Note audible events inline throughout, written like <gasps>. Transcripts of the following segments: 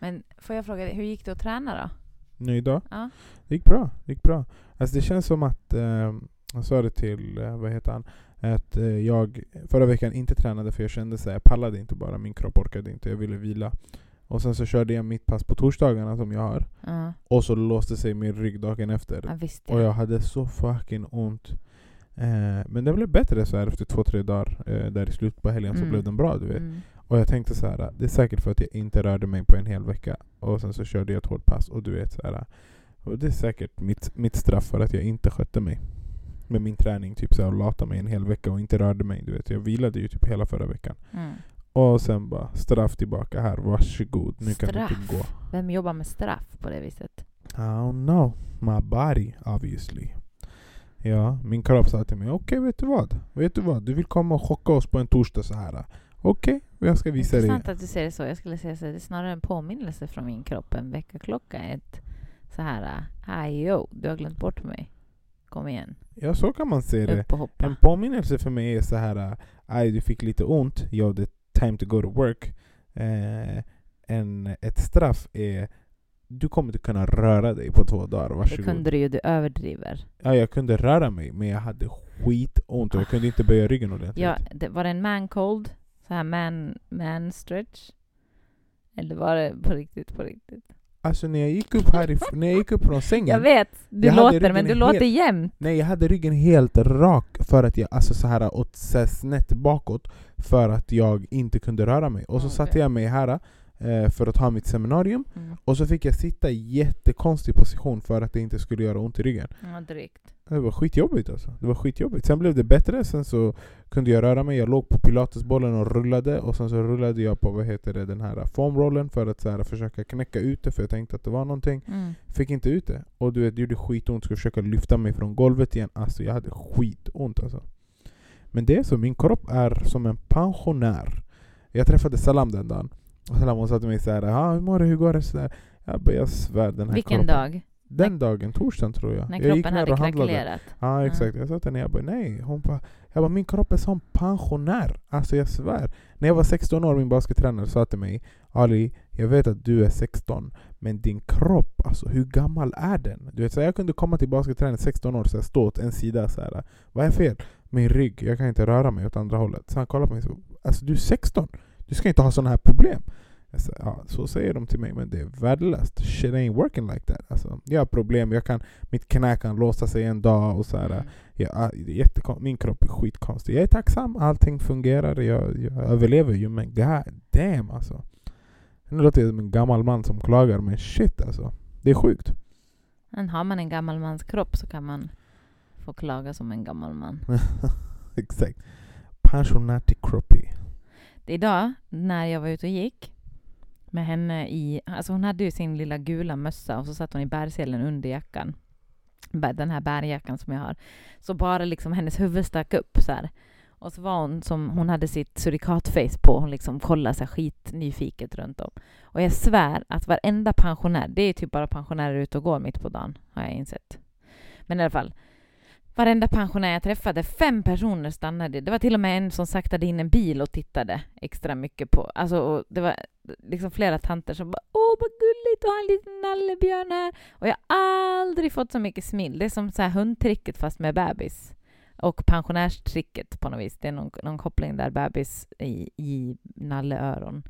Men får jag fråga dig, hur gick det att träna då? Nu idag? Ja. Det gick bra. Det gick bra. Alltså det känns som att, eh, jag sa det till, eh, vad heter han, att eh, jag förra veckan inte tränade för jag kände att jag pallade inte bara, min kropp orkade inte, jag ville vila. Och sen så körde jag mitt pass på torsdagarna som jag har. Ja, Och så låste sig min rygg dagen efter. ja visst Och ja. jag hade så fucking ont. Eh, men det blev bättre så här efter två, tre dagar. Eh, där i slutet på helgen så Mm. blev den bra du vet. Mm. Och jag tänkte så här, det är säkert för att jag inte rörde mig på en hel vecka. Och sen så körde jag ett hårt pass och du vet så här. Och det är säkert mitt, mitt straff för att jag inte skötte mig. Med min träning, typ så här, och lata mig en hel vecka och inte rörde mig. Du vet, jag vilade ju typ hela förra veckan. Mm. Och sen bara straff tillbaka här, varsågod. Nu kan du Straff? gå. Vem jobbar med straff på det viset? I don't know. My body, obviously. Ja, min kropp sa till mig, okej vet du vad? Vet du vad? Du vill komma och chocka oss på en torsdag så här. Okej, jag ska visa dig. Intressant att du säger det så. Jag skulle säga så. Det är snarare en påminnelse från min kropp. En väckarklocka. Ett så här, yo, du har glömt bort mig. Kom igen, Ja, så kan man se det. En påminnelse för mig är så här, aj du fick lite ont, yo det är time to go to work. Eh, en, ett straff är, du kommer inte kunna röra dig på två dagar, Det varsågod. kunde du ju, du överdriver. Ja, jag kunde röra mig, men jag hade skitont och jag kunde inte böja ryggen ordentligt. Ja, det, var det en man cold? Så här man, man stretch? Eller var det på riktigt, på riktigt? Alltså när jag gick upp härifrån, när jag gick upp från sängen <laughs> Jag vet, du Jag låter, men du helt- låter jämnt. Nej, jag hade ryggen helt rak för att jag, alltså så här åt så här snett bakåt för att jag inte kunde röra mig. Och så Okej. satte jag mig här för att ha mitt seminarium Mm. och så fick jag sitta i jättekonstig position för att det inte skulle göra ont i ryggen. Ja, drygt. Det var skitjobbigt alltså. Det var skitjobbigt. Sen blev det bättre, sen så kunde jag röra mig. Jag låg på pilatesbollen och rullade och sen så rullade jag på vad heter det, den här foamrollen för att så här, försöka knäcka ut det för jag tänkte att det var någonting. Mm. Fick inte ut det. Och du vet, det gjorde skitont. Skulle försöka lyfta mig från golvet igen. Alltså jag hade skitont alltså. Men det är så, min kropp är som en pensionär. Jag träffade Salam den dagen. Och Salam hon sa till mig såhär, ah, hur mår du, hur går det? Så där. Jag bara, jag svär den här Vilken kroppen. dag? Den dagen, torsdagen tror jag. När jag gick kroppen ner hade och handlade. krackelerat? Ja exakt, jag sa till henne, jag bara nej. Hon bara, jag bara min kropp är som pensionär. Alltså jag svär. När jag var 16 år, min baskettränare sa till mig Ali, jag vet att du är 16, men din kropp, alltså hur gammal är den? Du vet, så jag kunde komma till basketträningen 16 år, så jag stå åt en sida så här. Vad är fel? Min rygg, jag kan inte röra mig åt andra hållet. Så han kollade på mig och alltså du är 16, du ska inte ha sådana här problem. Jag sa, ja, så säger de till mig, men det är värdelöst. Shit ain't working like that. Alltså, jag har problem, jag kan, mitt knä kan låsa sig en dag och så här. Mm. Ja, det är jättekon- min kropp är skitkonstig. Jag är tacksam, allting fungerar, jag, jag överlever ju men god damn alltså. Nu låter jag som en gammal man som klagar men shit alltså. Det är sjukt. Men har man en gammal mans kropp så kan man få klaga som en gammal man. <laughs> Exakt. Pensionati kroppy. Idag, när jag var ute och gick med henne i... Alltså hon hade ju sin lilla gula mössa och så satt hon i bärselen under jackan. Den här bärjackan som jag har. Så bara liksom hennes huvud stack upp så här. Och så var hon som... Hon hade sitt surikatface på. Hon liksom kollade sig skitnyfiket runt om. Och jag svär att varenda pensionär... Det är typ bara pensionärer ute och går mitt på dagen, har jag insett. Men i alla fall. Varenda pensionär jag träffade, fem personer stannade. Det var till och med en som saktade in en bil och tittade extra mycket på. Alltså, och det var liksom flera tanter som bara ”Åh, vad gulligt, du har en liten nallebjörn här”. Och jag har aldrig fått så mycket smil. Det är som så här hundtricket fast med bebis. Och pensionärstricket på något vis. Det är någon, någon koppling där, bebis i, i nalleöron.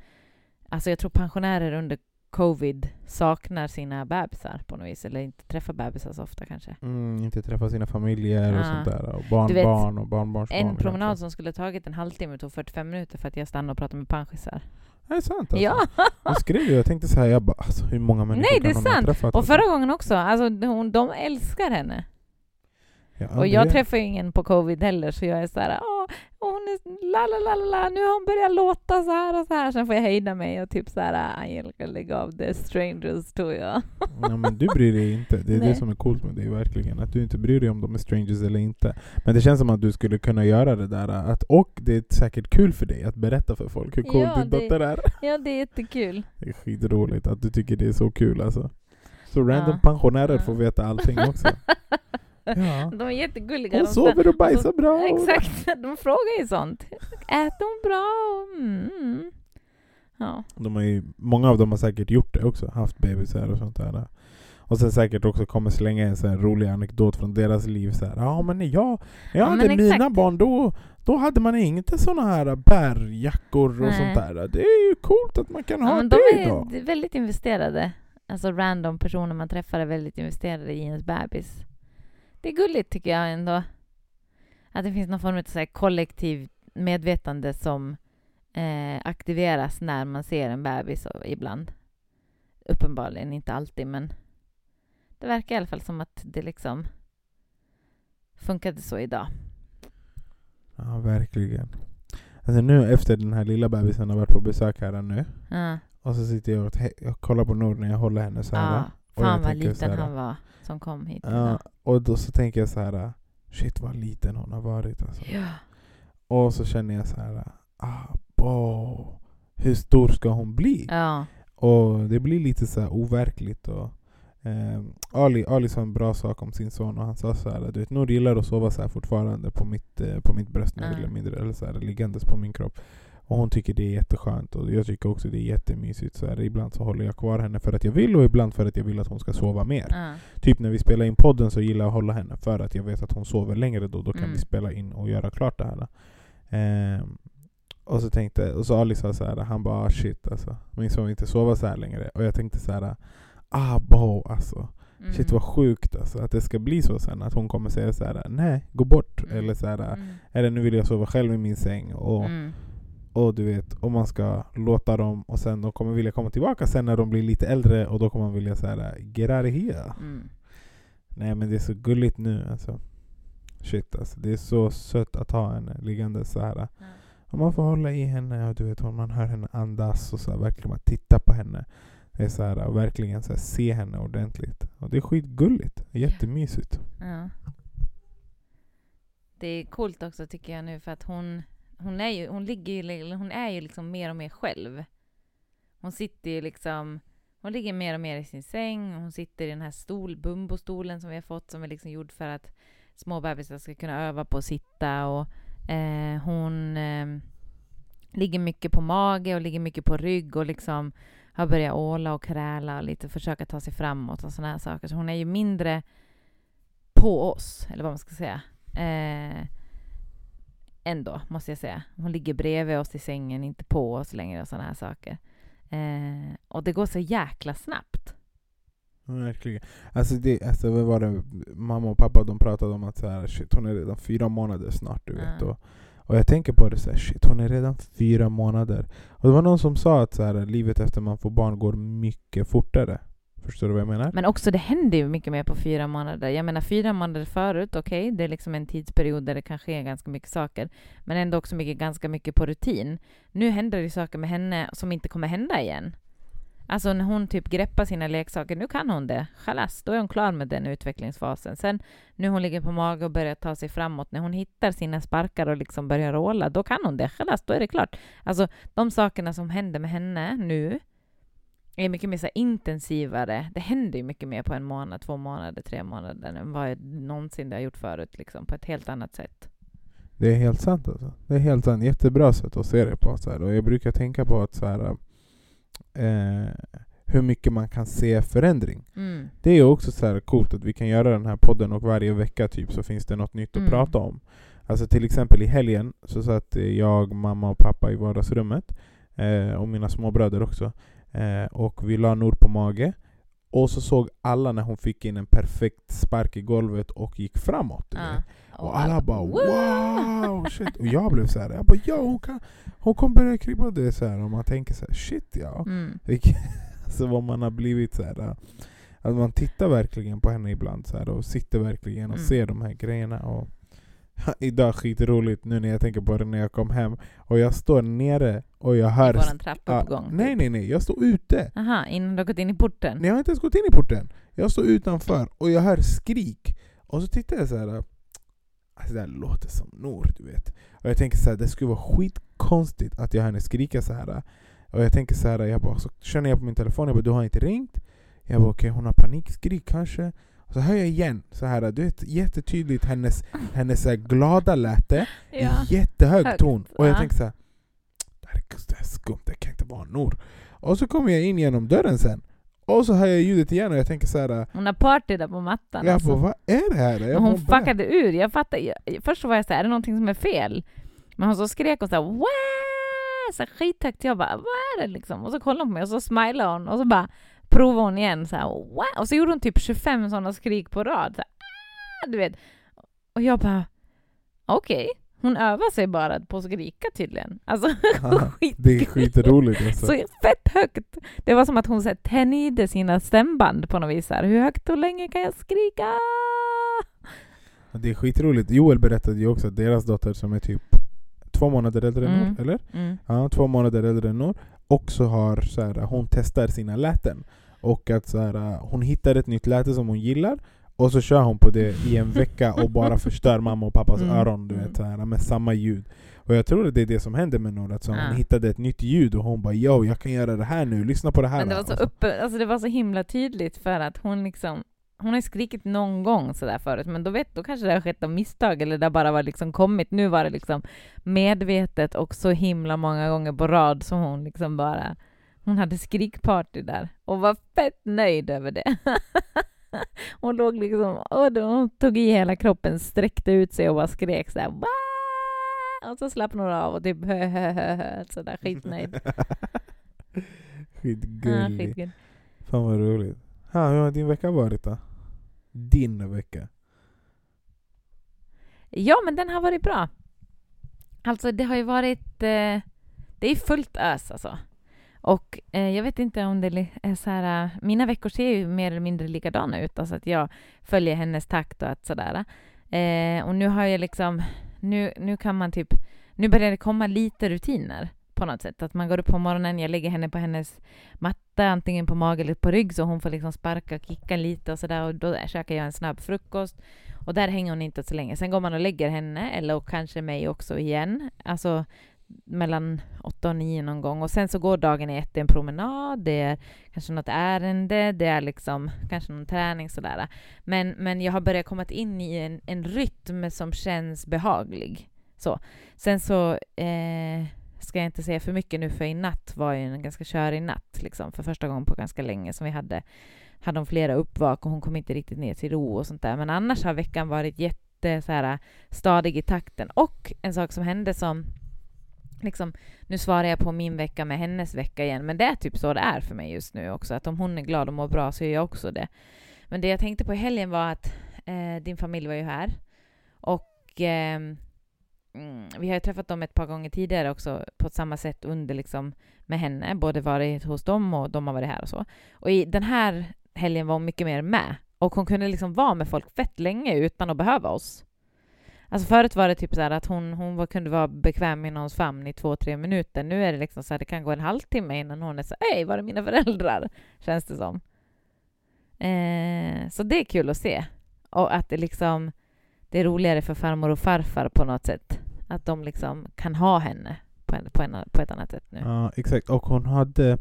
Alltså jag tror pensionärer under covid saknar sina bebisar på något vis. Eller inte träffar bebisar så ofta kanske. Mm, inte träffa sina familjer och Ah. sånt där. Och Du vet, barnbarn och barnbarnsbarn. En promenad sånt som skulle tagit en halvtimme tog 45 minuter för att jag stannade och pratade med panschisar. där. Är det sant alltså? Ja! Jag skrev ju, jag tänkte så här, jag bara alltså, hur många människor Nej, det är kan hon ha sant. träffat? Och förra gången också, alltså hon, de älskar henne. Ja, Och jag det- träffar ju ingen på covid heller, så jag är så här, hon la la la la nu har hon börjat låta så här och så här. Sen får jag hejda mig och typ så här, Angelica lägg av, det är strangers tror jag. Ja, men du bryr dig inte. Det är Nej. det som är coolt med dig verkligen. Att du inte bryr dig om de är strangers eller inte. Men det känns som att du skulle kunna göra det där. Att, och det är säkert kul för dig att berätta för folk hur cool Ja, din det- dotter är. Ja, det är jättekul. Det är skitroligt att du tycker det är så kul alltså. Så random Ja. pensionärer Ja. får veta allting också. <laughs> Ja. <laughs> De är jättegulliga. Hon sover och bajsar bra. Exakt, <laughs> de frågar ju sånt. Äter hon bra? Mm. Ja. De har ju, många av dem har säkert gjort det också, haft bebisar och sånt där. Och sen säkert också kommer slänga en här rolig anekdot från deras liv. Så här, ja men när jag, när jag Ja, men hade mina barn då, då hade man inte såna här bärjackor och Nej. sånt där. Det är ju coolt att man kan Ja, ha men det de idag. är väldigt investerade. Alltså random personer man träffar är väldigt investerade i ens bebis. Det är gulligt tycker jag ändå. Att det finns någon form av så här kollektiv medvetande som eh, aktiveras när man ser en bebis och ibland. Uppenbarligen, inte alltid, men det verkar i alla fall som att det liksom funkade så idag. Ja, verkligen. Alltså nu efter den här lilla bebisen har varit på besök här nu. Ja, Och så sitter jag och jag kollar på Nord när jag håller henne så här. ja. och jag Fan vad liten han var som kom hit. Ja, och då så tänker jag så här. Shit vad liten hon har varit alltså. Ja. Och så känner jag så här. Ah, bo, hur stor ska hon bli? ja. Och det blir lite så här overkligt. Och, eh, Ali, Ali sa en bra sak om sin son och han sa så här. Du vet, Nord gillar att sova så här fortfarande på mitt, eh, på mitt bröst Ja. eller mindre. Eller så här, liggandes på min kropp. Och hon tycker det är jätteskönt och jag tycker också det är jättemysigt. Så här, ibland så håller jag kvar henne för att jag vill och ibland för att jag vill att hon ska sova mer. Ja. Typ när vi spelar in podden så gillar jag att hålla henne för att jag vet att hon sover längre då. Då kan Mm. vi spela in och göra klart det här. Ehm, och så tänkte och så Ali sa så här, han bara ah, shit alltså. Min son vill inte sova så här längre. Och jag tänkte så här, ah bo alltså. Mm. Shit vad sjukt alltså. Att det ska bli så sen. Att hon kommer säga så här, nej gå bort. Mm. Eller så här, Mm. eller nu vill jag sova själv i min säng. Och, Mm. Och du vet, om man ska låta dem och sen de kommer vilja komma tillbaka sen när de blir lite äldre och då kommer man vilja så här, get out of here. Mm. Nej men det är så gulligt nu alltså. Shit alltså. Det är så sött att ha henne liggande så här. Ja. Och man får hålla i henne och du vet man hör henne andas och så här, verkligen man titta på henne. Det är så här, och verkligen så här, se henne ordentligt. Och det är skitgulligt. Jättemysigt. Ja. Det är coolt också tycker jag nu för att hon, hon, är, ju, hon, ligger ju, hon är ju liksom mer och mer själv. Hon sitter ju liksom, hon ligger mer och mer i sin säng. Hon sitter i den här stol, bumbostolen som vi har fått som är liksom gjord för att små bebisar ska kunna öva på att sitta. Och, eh, hon eh, ligger mycket på mage och ligger mycket på rygg och liksom har börjat åla och kräla och lite försöka ta sig framåt och sådana här saker. Så hon är ju mindre på oss, eller vad man ska säga. Eh, ändå, måste jag säga. Hon ligger bredvid oss i sängen, inte på oss längre och sådana här saker. Eh, och det går så jäkla snabbt. Verkligen. Alltså, det, alltså vad var det? Mamma och pappa de pratade om att så här, shit, hon är redan fyra månader snart. Du vet. Ja. Och, och jag tänker på det så här, shit hon är redan fyra månader. Och det var någon som sa att så här, livet efter man får barn går mycket fortare. Förstår du vad jag menar? Men också det händer ju mycket mer på fyra månader. Jag menar fyra månader förut, okej, det är liksom en tidsperiod där det kan ske ganska mycket saker. Men ändå också mycket, ganska mycket på rutin. Nu händer det saker med henne som inte kommer hända igen. Alltså när hon typ greppar sina leksaker, nu kan hon det. Chalas, då är hon klar med den utvecklingsfasen. Sen nu hon ligger på mage och börjar ta sig framåt, när hon hittar sina sparkar och liksom börjar råla, då kan hon det. Chalas, då är det klart. Alltså de sakerna som händer med henne nu är mycket mer så intensivare. Det händer ju mycket mer på en månad, två månader, tre månader än vad jag någonsin det har gjort förut, liksom, på ett helt annat sätt. Det är helt sant alltså. Det är helt sant. Jättebra sätt att se det på. Så här. Och jag brukar tänka på att så här, eh, hur mycket man kan se förändring. Mm. Det är också så här coolt att vi kan göra den här podden och varje vecka typ så finns det något nytt att Mm. prata om. Alltså till exempel i helgen så satt jag, mamma och pappa i vardagsrummet eh, och mina småbröder också. Eh, och vi la Nord på mage. Och så såg alla när hon fick in en perfekt spark i golvet och gick framåt. vet. Och alla bara wow! Shit. Och jag blev så här, jag bara ja hon, kan, hon kommer börja det så här och man tänker så här, shit ja. Mm. Alltså <laughs> vad man har blivit så här. Att man tittar verkligen på henne ibland så här, och sitter verkligen och Mm. ser de här grejerna. Och <laughs> idag skitroligt nu när jag tänker på det när jag kom hem och jag står nere och jag I hör... våran trappuppgång. Ja, nej typ. nej nej, jag står ute. Aha, innan du har gått in i porten? Nej, jag har inte ens gått in i porten. Jag står utanför och jag hör skrik. Och så tittar jag så här. Alltså det här låter som Nor, du vet. Och jag tänker så här, det skulle vara skitkonstigt att jag hör henne skrika så här. Och jag tänker så här, jag bara, så känner jag på min telefon, jag bara du har inte ringt? Jag bara okej, hon har panikskrik kanske. Så hör jag igen, så här, du vet jättetydligt hennes, hennes här glada läte i <laughs> Ja. jättehög Högt, ton. Och jag ja. tänker så här, det här är skumt, det kan inte vara Nor. Och så kommer jag in genom dörren sen. Och så hör jag ljudet igen och jag tänker så här. Hon har party där på mattan. Jag alltså. bara, vad är det här? Jag hon fuckade ur. Jag fattar, jag, först var jag så här, är det någonting som är fel? Men hon så skrek och så här, Wah! så skithögt. Jag bara, vad är det liksom? Och så kollade hon på mig och så smilade hon och så bara provade hon igen så här, Wah! Och så gjorde hon typ 25 sådana skrik på rad. Så här, ah! du vet. Och jag bara, okej. Hon övar sig bara på att skrika tydligen. Alltså Ja, <laughs> <laughs> Det är skitroligt alltså. så fett högt. Det var som att hon så här, tänjde sina stämband på något vis. Här, Hur högt och länge kan jag skrika? Det är skitroligt. Joel berättade ju också att deras dotter som är typ två månader äldre än Mm. Nor, eller? Mm. Ja, två månader äldre än Nor. Också har så här, hon testar sina läten. Och att så här, hon hittar ett nytt läte som hon gillar och så kör hon på det i en vecka och bara förstör mamma och pappas Mm. öron du vet, så här, med samma ljud. Och jag tror att det är det som händer med Nor, att så Ja. hon hittade ett nytt ljud och hon bara yo, jag kan göra det här nu, lyssna på det här. Men det var så så- uppe, alltså det var så himla tydligt för att hon liksom hon har skrikit någon gång sådär förut, men då, vet, då kanske det har skett av misstag eller det bara var liksom kommit. Nu var det liksom medvetet och så himla många gånger på rad som hon liksom bara... Hon hade skrikparty där och var fett nöjd över det. <laughs> hon låg liksom... Och hon tog i hela kroppen, sträckte ut sig och bara skrek såhär "Wah!" Och så slappnade hon av och typ <laughs> hö, hö, hö, hö, sådär skitnöjd. <laughs> Ja, Skitgullig. skitgud. Fan vad roligt. Ha, hur har din vecka varit då? Din vecka? Ja, men den har varit bra. Alltså, det har ju varit... Eh, det är fullt ös alltså. Och eh, jag vet inte om det är eh, så här... Eh, mina veckor ser ju mer eller mindre likadana ut. Alltså att jag följer hennes takt och att sådär. Eh, och nu har jag liksom... Nu, nu kan man typ... Nu börjar det komma lite rutiner på något sätt. Att man går upp på morgonen, jag lägger henne på hennes matta, antingen på mage eller på rygg, så hon får liksom sparka och kicka lite och sådär. Och då käkar jag en snabb frukost. Och där hänger hon inte så länge. Sen går man och lägger henne, eller och kanske mig också igen. Alltså mellan åtta och nio någon gång. Och sen så går dagen i ett, det är en promenad, det är kanske något ärende, det är liksom kanske någon träning sådär. Men, men jag har börjat komma in i en, en rytm som känns behaglig. Så. Sen så eh, ska jag inte säga för mycket nu, för i natt var ju en ganska körig natt, liksom, för första gången på ganska länge som vi hade hade hon flera uppvak och hon kom inte riktigt ner till ro och sånt där. Men annars har veckan varit jätte så här, stadig i takten. Och en sak som hände som Liksom, nu svarar jag på min vecka med hennes vecka igen, men det är typ så det är för mig just nu också. Att om hon är glad och mår bra så är jag också det. Men det jag tänkte på i helgen var att eh, din familj var ju här. Och eh, vi har ju träffat dem ett par gånger tidigare också på samma sätt under liksom med henne. Både varit hos dem och de har varit här och så. Och i den här helgen var hon mycket mer med. Och hon kunde liksom vara med folk fett länge utan att behöva oss. Alltså förut var det typ så här att hon, hon var, kunde vara bekväm i någons famn i två, tre minuter. Nu är det liksom så här, det kan gå en halvtimme innan hon är så hej, var är mina föräldrar? <laughs> Känns det som. Eh, så det är kul att se. Och att det liksom, det är roligare för farmor och farfar på något sätt. Att de liksom kan ha henne på, en, på, en, på ett annat sätt nu. Ja, exakt. Och hon hade...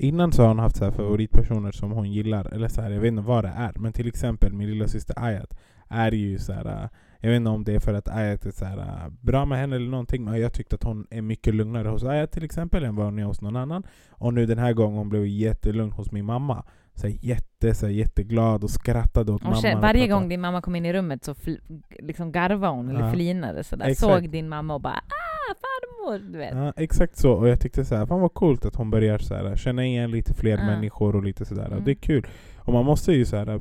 Innan så har hon haft så här favoritpersoner som hon gillar, eller så här, jag vet inte vad det är. Men till exempel min lilla syster Ayat är ju så här. äh, Jag vet inte om det är för att Ayat är så här, äh, bra med henne eller någonting, men jag tyckte att hon är mycket lugnare hos Ayat till exempel än vad hon är hos någon annan. Och nu den här gången hon blev jättelugn hos min mamma. Så här, jätte, så här, jätteglad och skrattade åt mamma. varje gång din mamma kom in i rummet så fl- liksom garvade hon eller Ja. flinade sådär. Såg din mamma och bara ah, farmor, du vet. Ja, exakt så. Och jag tyckte så här, fan vad coolt att hon börjar så här, känna igen lite fler Ja. människor och lite sådär. Och Mm. det är kul. Och man måste ju så här,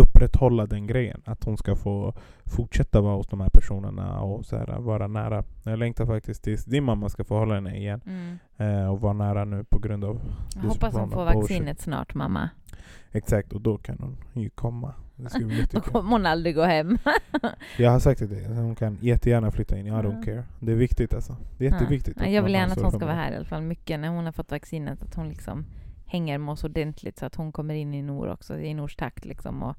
upprätthålla den grejen. Att hon ska få fortsätta vara hos de här personerna och så här, vara nära. Jag längtar faktiskt tills din mamma ska få hålla henne igen. Mm. Eh, och vara nära nu på grund av... Jag hoppas hon får vaccinet snart, mamma. Exakt, och då kan hon ju komma. <laughs> Då kommer hon aldrig gå hem. <laughs> Jag har sagt det, hon kan jättegärna flytta in. I don't Ja. care. Det är viktigt alltså. Det är jätteviktigt. Ja, jag vill gärna att hon ska vara här i alla fall mycket när hon har fått vaccinet. Att hon liksom hänger med oss ordentligt så att hon kommer in i Nor också, i Nors takt liksom och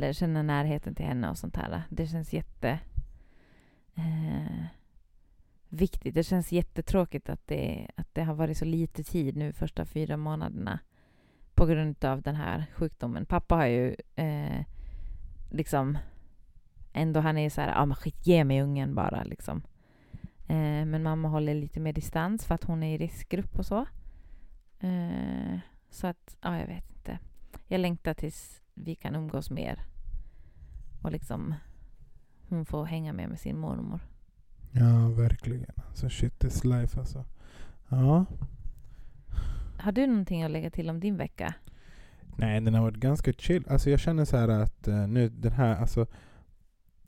eller känna närheten till henne och sånt här. Det känns jätte eh, viktigt. Det känns jättetråkigt att det, att det har varit så lite tid nu första fyra månaderna på grund av den här sjukdomen. Pappa har ju eh, liksom ändå han är ju så här, ja men skit, ge mig ungen bara liksom. Eh, men mamma håller lite mer distans för att hon är i riskgrupp och så. Eh, så att, ja, jag vet inte. Jag längtar tills vi kan umgås mer. Och liksom hon får hänga med med sin mormor. Ja, verkligen. Alltså shit is life alltså. Ja. Har du någonting att lägga till om din vecka? Nej, den har varit ganska chill. Alltså jag känner så här att uh, nu den här, alltså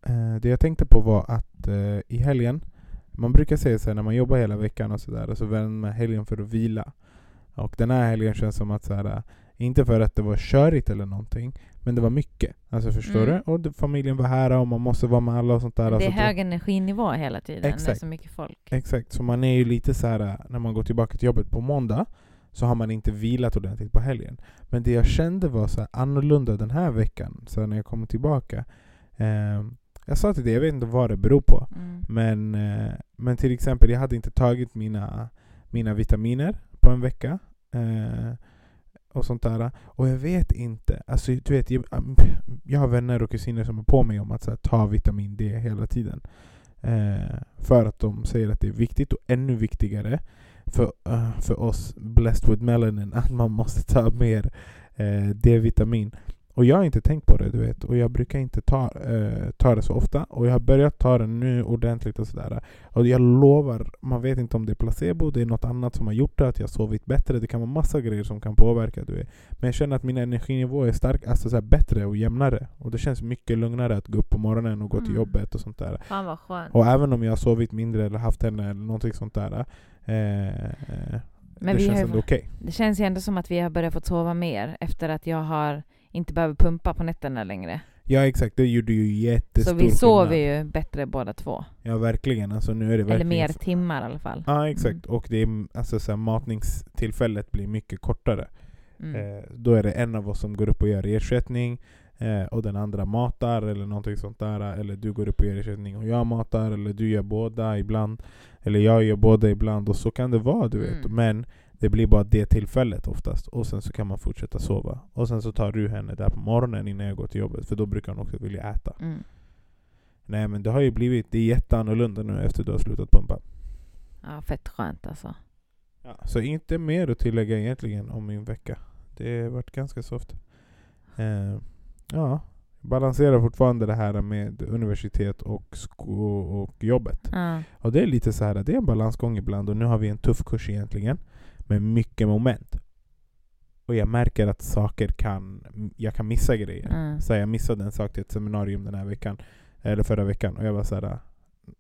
uh, det jag tänkte på var att uh, i helgen, man brukar säga så här, när man jobbar hela veckan och sådär, och så vänder man helgen för att vila. Och den här helgen känns som att så här, inte för att det var körigt eller någonting, men det var mycket. Alltså förstår Mm. du? Och familjen var här och man måste vara med alla och sånt där. det är Alltså, hög energinivå hela tiden. Det är Exakt. så mycket folk. Exakt, så man är ju lite så här när man går tillbaka till jobbet på måndag så har man inte vilat ordentligt på helgen. Men det jag kände var så här annorlunda den här veckan, så när jag kom tillbaka. Eh, jag sa till dig, jag vet inte vad det beror på. Mm. Men, eh, men till exempel, jag hade inte tagit mina, mina vitaminer på en vecka. Eh, och sånt där. Och jag vet inte. Alltså, du vet, jag, um, jag har vänner och kusiner som är på mig om att så här, ta vitamin D hela tiden. Eh, för att de säger att det är viktigt och ännu viktigare för, uh, för oss blessed with melanin att man måste ta mer eh, D-vitamin. Och jag har inte tänkt på det, du vet. Och jag brukar inte ta, eh, ta det så ofta. Och jag har börjat ta det nu ordentligt och sådär. Och jag lovar, man vet inte om det är placebo, det är något annat som har gjort det, att jag sovit bättre. Det kan vara massa grejer som kan påverka. Du vet. Men jag känner att min energinivå är stark, alltså så bättre och jämnare. Och det känns mycket lugnare att gå upp på morgonen och gå till Mm. jobbet och sånt där. Fan vad skönt. Och även om jag har sovit mindre eller haft henne eller någonting sånt där. Eh, Men det vi känns har, ändå okej. det känns ju ändå som att vi har börjat få sova mer efter att jag har inte behöver pumpa på nätterna längre. Ja exakt, det gjorde ju jättestor Så vi sover ju bättre båda två. Ja verkligen, alltså nu är det Eller verkligen mer timmar i alla fall. Ja exakt, Mm. och det är, alltså, så här, matningstillfället blir mycket kortare. Mm. Eh, då är det en av oss som går upp och gör ersättning eh, och den andra matar eller någonting sånt där. Eller du går upp och gör ersättning och jag matar eller du gör båda ibland. Eller jag gör båda ibland och så kan det vara du vet. Mm. Men det blir bara det tillfället oftast och sen så kan man fortsätta sova. Och sen så tar du henne där på morgonen innan jag går till jobbet för då brukar hon också vilja äta. Mm. Nej men det har ju blivit, det är jätteannorlunda nu efter du har slutat pumpa. Ja, fett skönt alltså. Ja, så inte mer att tillägga egentligen om min vecka. Det har varit ganska soft. Eh, ja, balanserar fortfarande det här med universitet och, och jobbet. Ja. Och det är lite så här, det är en balansgång ibland och nu har vi en tuff kurs egentligen. Med mycket moment. Och jag märker att saker kan, jag kan missa grejer. Mm. Så jag missade en sak till ett seminarium den här veckan, eller förra veckan, och jag var så här.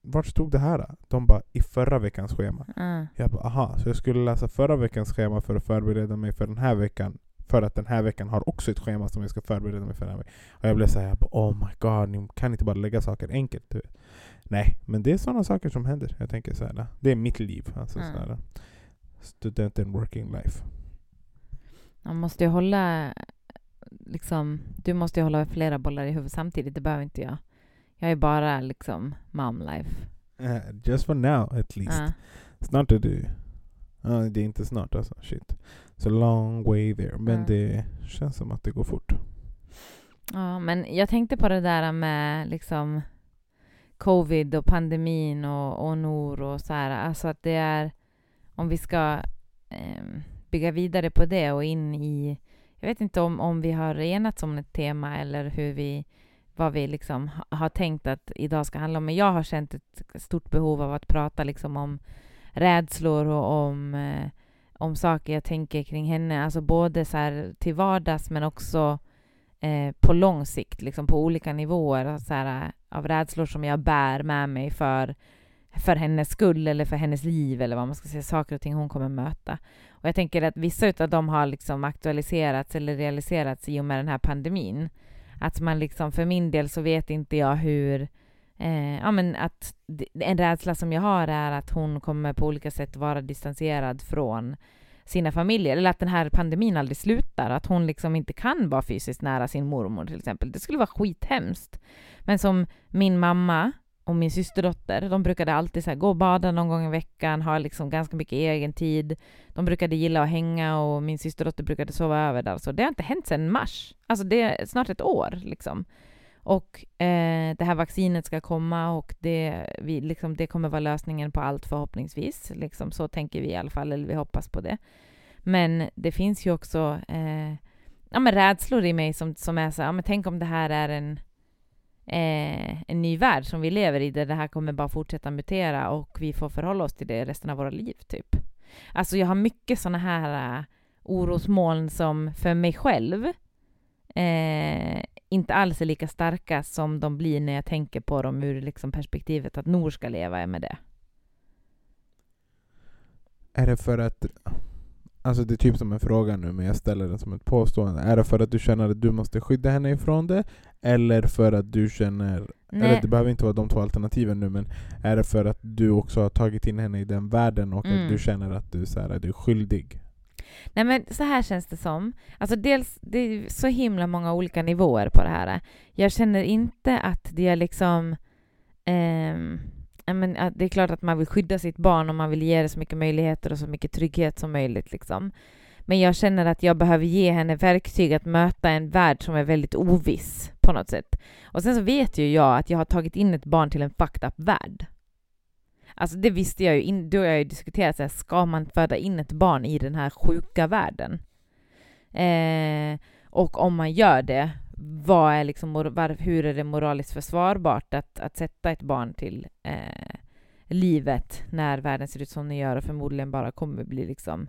Vart stod det här? då?" De bara, i förra veckans schema. Ja. Jag bara, aha, så jag skulle läsa förra veckans schema för att förbereda mig för den här veckan. För att den här veckan har också ett schema som jag ska förbereda mig för den här veckan. Och jag blev såhär, jag bara, oh my god, ni kan inte bara lägga saker enkelt. Du vet. Nej, men det är sådana saker som händer. Jag tänker så här, det är mitt liv. Alltså, Mm. så student and working life. Man måste ju hålla liksom, du måste ju hålla flera bollar i huvudet samtidigt, det behöver inte jag. Jag är bara liksom mom life. Eh, just for now at least. Ja. Snart är det Ja, det är inte snart alltså. Shit. It's a long way there. Men det känns som att det går fort. Ja, men jag tänkte på det där med liksom covid och pandemin och, och NOR och så här. Alltså att det är, om vi ska eh, bygga vidare på det och in i, jag vet inte om, om vi har enats om ett tema eller hur vi, vad vi liksom ha- har tänkt att idag ska handla om. Men jag har känt ett stort behov av att prata liksom om rädslor och om, eh, om saker jag tänker kring henne. Alltså både så här till vardags men också eh, på lång sikt, liksom på olika nivåer så här, eh, av rädslor som jag bär med mig för, för hennes skull eller för hennes liv eller vad man ska säga, saker och ting hon kommer möta. Och jag tänker att vissa av dem har liksom aktualiserats eller realiserats i och med den här pandemin. Att man liksom, för min del så vet inte jag hur Eh, ja, men att en rädsla som jag har är att hon kommer på olika sätt vara distanserad från sina familjer, eller att den här pandemin aldrig slutar, att hon liksom inte kan vara fysiskt nära sin mormor till exempel. Det skulle vara skithemskt. Men som min mamma och min systerdotter, de brukade alltid så här, gå och bada någon gång i veckan, ha liksom ganska mycket egen tid. De brukade gilla att hänga och min systerdotter brukade sova över där. Så det har inte hänt sedan mars. Alltså det är snart ett år liksom. Och eh, det här vaccinet ska komma och det, vi, liksom, det kommer vara lösningen på allt förhoppningsvis. Liksom, så tänker vi i alla fall, eller vi hoppas på det. Men det finns ju också eh, ja, men rädslor i mig som, som är så ja, men tänk om det här är en, eh, en ny värld som vi lever i, där det här kommer bara fortsätta mutera och vi får förhålla oss till det resten av våra liv, typ. Alltså jag har mycket såna här uh, orosmoln som för mig själv eh, inte alls är lika starka som de blir när jag tänker på dem ur liksom perspektivet att Nor ska leva med det. Är det för att Alltså det är typ som en fråga nu, men jag ställer den som ett påstående. Är det för att du känner att du måste skydda henne ifrån det? Eller för att du känner... Nej. Eller det behöver inte vara de två alternativen nu, men är det för att du också har tagit in henne i den världen och mm. att du känner att du, så här, du är skyldig? Nej men så här känns det som. Alltså dels, det är så himla många olika nivåer på det här. Jag känner inte att det är liksom... Eh, men, det är klart att man vill skydda sitt barn och man vill ge det så mycket möjligheter och så mycket trygghet som möjligt. Liksom. Men jag känner att jag behöver ge henne verktyg att möta en värld som är väldigt oviss på något sätt. Och sen så vet ju jag att jag har tagit in ett barn till en fucked up värld. Alltså det visste jag ju, in, då har jag ju diskuterat så här, ska man föda in ett barn i den här sjuka världen? Eh, och om man gör det, vad är liksom, var, hur är det moraliskt försvarbart att, att sätta ett barn till eh, livet när världen ser ut som den gör och förmodligen bara kommer bli liksom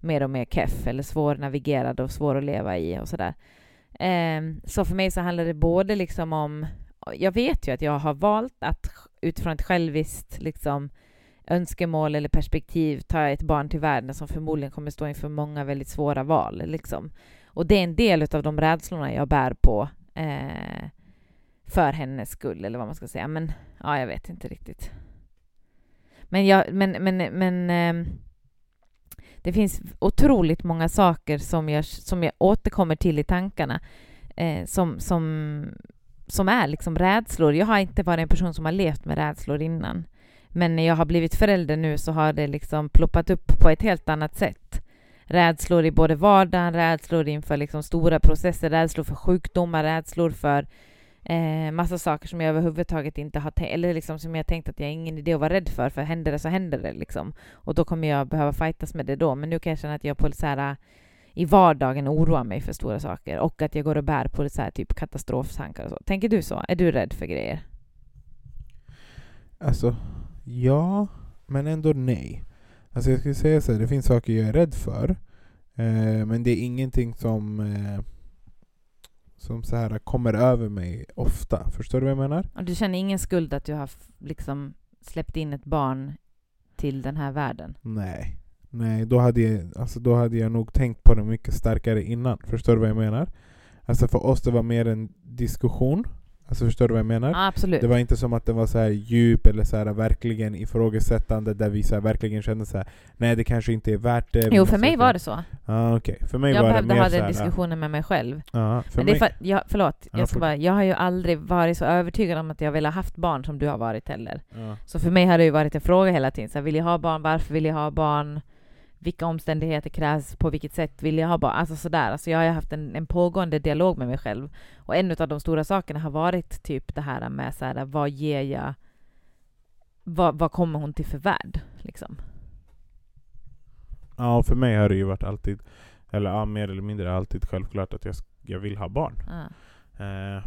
mer och mer keff eller svårnavigerad och svår att leva i och sådär. Eh, så för mig så handlar det både liksom om... Jag vet ju att jag har valt att utifrån ett själviskt liksom, önskemål eller perspektiv ta ett barn till världen som förmodligen kommer stå inför många väldigt svåra val. Liksom. Och det är en del av de rädslorna jag bär på eh, för hennes skull, eller vad man ska säga. Men ja, jag vet inte riktigt. Men, jag, men, men, men eh, det finns otroligt många saker som jag, som jag återkommer till i tankarna eh, som, som, som är liksom rädslor. Jag har inte varit en person som har levt med rädslor innan. Men när jag har blivit förälder nu så har det liksom ploppat upp på ett helt annat sätt rädslor i både vardagen, rädslor inför liksom stora processer, rädslor för sjukdomar, rädslor för eh, massa saker som jag överhuvudtaget inte har tänkt, eller liksom som jag tänkt att jag har ingen idé att vara rädd för, för händer det så händer det liksom. Och då kommer jag behöva fightas med det då. Men nu kan jag känna att jag på så här, i vardagen oroar mig för stora saker och att jag går och bär på så här, typ katastroftankar och så. Tänker du så? Är du rädd för grejer? Alltså, ja, men ändå nej. Alltså jag skulle säga så här, det finns saker jag är rädd för. Eh, men det är ingenting som, eh, som så här kommer över mig ofta. Förstår du vad jag menar? Och du känner ingen skuld att du har liksom släppt in ett barn till den här världen? Nej. Nej, då hade, jag, alltså då hade jag nog tänkt på det mycket starkare innan. Förstår du vad jag menar? Alltså för oss det var mer en diskussion. Alltså förstår du vad jag menar? Absolut. Det var inte som att det var så här djup eller så här verkligen ifrågasättande där vi så verkligen kände så här, nej det kanske inte är värt det. Jo, för mig var det så. Ah, okay. För mig jag var behövde det ha den diskussionen med mig själv. Ah, för Men det är för, jag, förlåt, jag, ska bara, jag har ju aldrig varit så övertygad om att jag vill ha haft barn som du har varit heller. Ah. Så för mig har det ju varit en fråga hela tiden. Så här, vill jag ha barn? Varför vill jag ha barn? Vilka omständigheter krävs, på vilket sätt vill jag ha barn? Alltså sådär. Alltså jag har haft en, en pågående dialog med mig själv. Och en av de stora sakerna har varit typ det här med så här, vad ger jag... Vad, vad kommer hon till för värld? Liksom. Ja, för mig har det ju varit alltid, eller ja, mer eller mindre alltid självklart att jag, jag vill ha barn. Ah. Eh,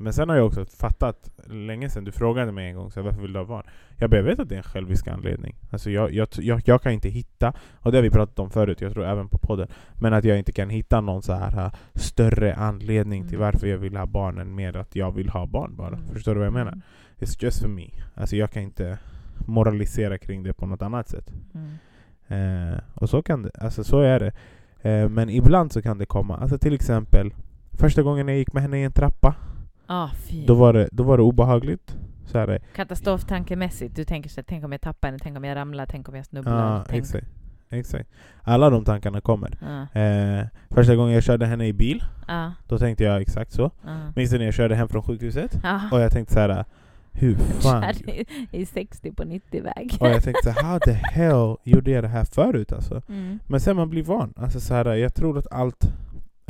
men sen har jag också fattat, länge sedan du frågade mig en gång så varför vill du ha barn? Jag bara, vet att det är en självisk anledning. Alltså jag, jag, jag, jag, kan inte hitta, och det har vi pratat om förut, jag tror även på podden, men att jag inte kan hitta någon så här uh, större anledning till mm. varför jag vill ha barn än mer att jag vill ha barn bara. Mm. Förstår du vad jag menar? Mm. It's just for me. Alltså jag kan inte moralisera kring det på något annat sätt. Mm. Uh, och så kan det, alltså så är det. Uh, men ibland så kan det komma, alltså till exempel Första gången jag gick med henne i en trappa Ah, då, var det, då var det obehagligt. Så här, Katastroftankemässigt, du tänker så tänk om jag tappar henne, tänk om jag ramlar, tänk om jag snubblar. Ja, exakt. exakt. Alla de tankarna kommer. Ah. Eh, första gången jag körde henne i bil, ah. då tänkte jag exakt så. Ah. Minns du när jag körde hem från sjukhuset? Ah. Och jag tänkte så här. Hur fan? I 60 på 90-väg. Och jag tänkte så how the hell gjorde jag det här förut alltså? Mm. Men sen man blir van. Alltså så här, jag tror att allt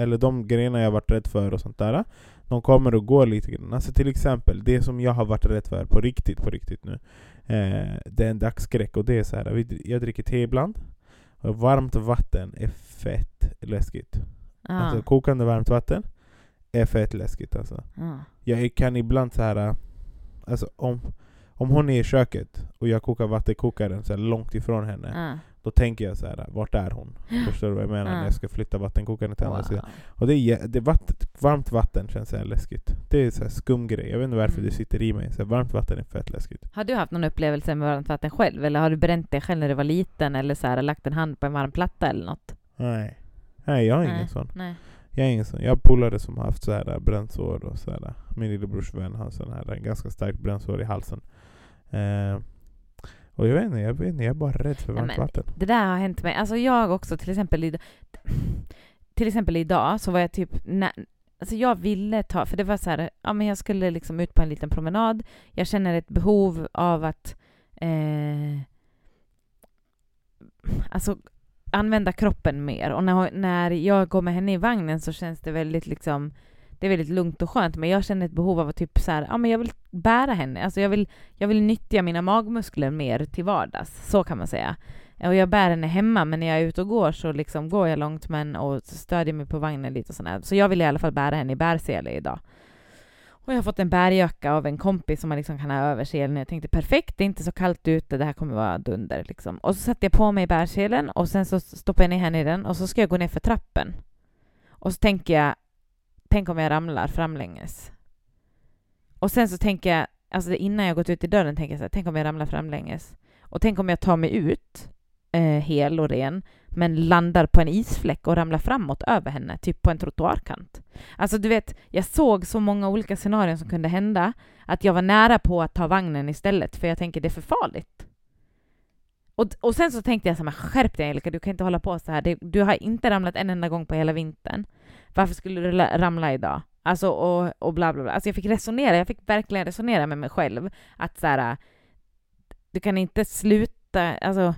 eller de grejerna jag varit rädd för och sånt där, de kommer och går lite grann. Alltså till exempel, det som jag har varit rädd för på riktigt, på riktigt nu, eh, det är en dagsskräck och det är så här, vi- jag dricker te ibland, och varmt vatten är fett läskigt. Ja. Alltså kokande varmt vatten är fett läskigt alltså. ja. Jag kan ibland så här, alltså om, om hon är i köket och jag kokar vattenkokaren så långt ifrån henne, Ja. då tänker jag så här, vart är hon? <gasps> Förstår du vad jag menar? Ja. När jag ska flytta vattenkokaren till andra sidan. Wow. Och det är, det är vatten, varmt vatten känns så läskigt. Det är så här skum grej. Jag vet inte varför Mm. det sitter i mig. Så varmt vatten är fett läskigt. Har du haft någon upplevelse med varmt vatten själv? Eller har du bränt dig själv när du var liten? Eller så här, lagt en hand på en varm platta eller något? Nej. Nej, jag har ingen Nej. sån. Nej. Jag är ingen sån. Jag har polare som har haft så här brännsår och så här. Min lillebrors vän har sån här ganska starkt brännsår i halsen. Eh, och jag vet inte, jag vet inte, jag är bara rädd för Nej, varmt men- vatten. Det där har hänt mig. Alltså jag också, till exempel, id- till exempel idag så var jag typ... Nä, alltså jag ville ta... För det var så här, ja men jag skulle liksom ut på en liten promenad. Jag känner ett behov av att... Eh, alltså använda kroppen mer. Och när, när jag går med henne i vagnen så känns det väldigt liksom... Det är väldigt lugnt och skönt, men jag känner ett behov av att typ så här, ja men jag vill bära henne. Alltså jag vill, jag vill nyttja mina magmuskler mer till vardags. Så kan man säga. Och jag bär henne hemma, men när jag är ute och går så liksom går jag långt men och stödjer mig på vagnen lite och sådär. Så jag vill i alla fall bära henne i bärsele idag. Och jag har fått en bärjacka av en kompis som man liksom kan ha över selen. Jag tänkte perfekt, det är inte så kallt ute, det här kommer vara dunder liksom. Och så satte jag på mig bärselen och sen så stoppade jag ner henne i den och så ska jag gå ner för trappen. Och så tänker jag, tänk om jag ramlar framlänges. Och sen så tänker jag, alltså innan jag gått ut i dörren tänker jag så här, tänk om jag ramlar framlänges. Och tänk om jag tar mig ut eh, hel och ren, men landar på en isfläck och ramlar framåt över henne, typ på en trottoarkant. Alltså du vet, jag såg så många olika scenarion som kunde hända, att jag var nära på att ta vagnen istället, för jag tänker det är för farligt. Och, och sen så tänkte jag så här, men skärp dig Angelica, du kan inte hålla på så här. Det, du har inte ramlat en enda gång på hela vintern. Varför skulle du ramla idag? Alltså och, och bla bla bla. Alltså jag fick resonera, jag fick verkligen resonera med mig själv. Att så här, du kan inte sluta, alltså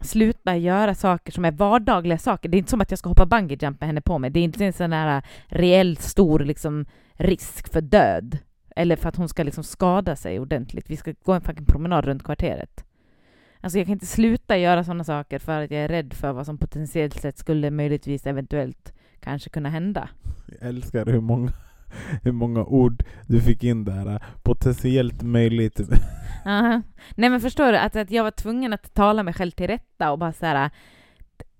sluta göra saker som är vardagliga saker. Det är inte som att jag ska hoppa bungee jump med henne på mig. Det är inte en sån här reell stor liksom, risk för död. Eller för att hon ska liksom skada sig ordentligt. Vi ska gå en fucking promenad runt kvarteret. Alltså jag kan inte sluta göra sådana saker för att jag är rädd för vad som potentiellt sett skulle möjligtvis eventuellt kanske kunna hända. Jag älskar hur många, hur många ord du fick in där. Potentiellt möjligt. Aha. Nej men förstår du, att, att jag var tvungen att tala mig själv till rätta och bara så här.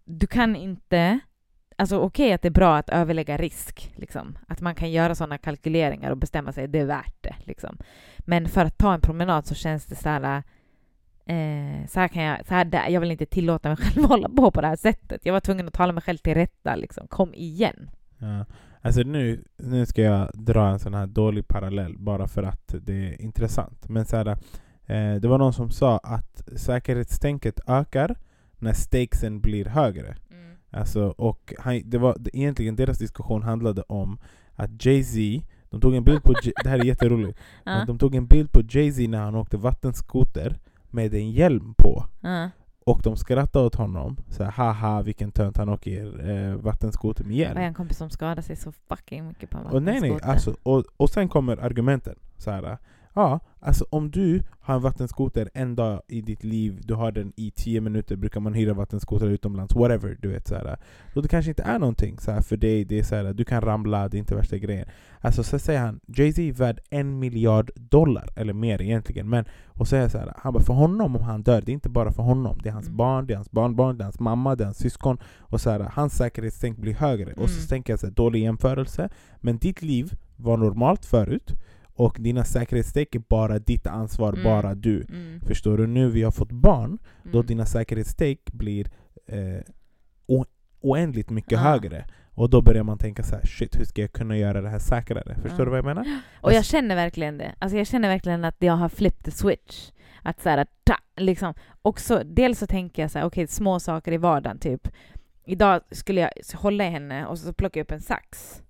Du kan inte... Alltså okej att det är bra att överlägga risk, liksom. Att man kan göra sådana kalkyleringar och bestämma sig, det är värt det, liksom. Men för att ta en promenad så känns det så här... Eh, så här kan jag... Så här, där, jag vill inte tillåta mig själv att hålla på på det här sättet. Jag var tvungen att tala mig själv till rätta, liksom. Kom igen. Ja. Alltså nu, nu ska jag dra en sån här dålig parallell bara för att det är intressant. Men så här, eh, det var någon som sa att säkerhetstänket ökar när stakesen blir högre. Alltså, och han, det var, det, egentligen deras diskussion handlade om att Jay-Z, de tog en bild på, J- det här är jätteroligt, <laughs> Ja. de tog en bild på Jay-Z när han åkte vattenskoter med en hjälm på. Ja. Och de skrattade åt honom, så här, haha vilken tönt han åker eh, vattenskoter med hjälm. Jag har en kompis som skadade sig så fucking mycket på en Och nej nej, vattenskoter. alltså, och, och sen kommer argumenten. Så här, ja, alltså om du har en vattenskoter en dag i ditt liv, du har den i tio minuter, brukar man hyra vattenskoter utomlands, whatever, du vet så här. Det kanske inte är någonting så för dig, det är så här, du kan ramla, det är inte värsta grejen. Alltså så säger han, Jay-Z är värd en miljard dollar, eller mer egentligen, men och säger så här, han bara för honom om han dör, det är inte bara för honom, det är hans Mm. barn, det är hans barnbarn, det är hans mamma, det är hans syskon, och så här, hans säkerhetstänk blir högre. Och så Mm. tänker jag så här, dålig jämförelse, men ditt liv var normalt förut och dina säkerhetstänk är bara ditt ansvar, Mm. bara du. Mm. Förstår du? Nu vi har fått barn, då Mm. dina säkerhetstänk blir eh, oändligt mycket Ja. högre. Och då börjar man tänka så här, shit hur ska jag kunna göra det här säkrare? Förstår Ja. du vad jag menar? Och jag känner verkligen det. Alltså jag känner verkligen att jag har flipped the switch. Att så här, ta, liksom. Också, dels så tänker jag så här, okej, små saker i vardagen, typ. Idag skulle jag hålla i henne och så plocka upp en sax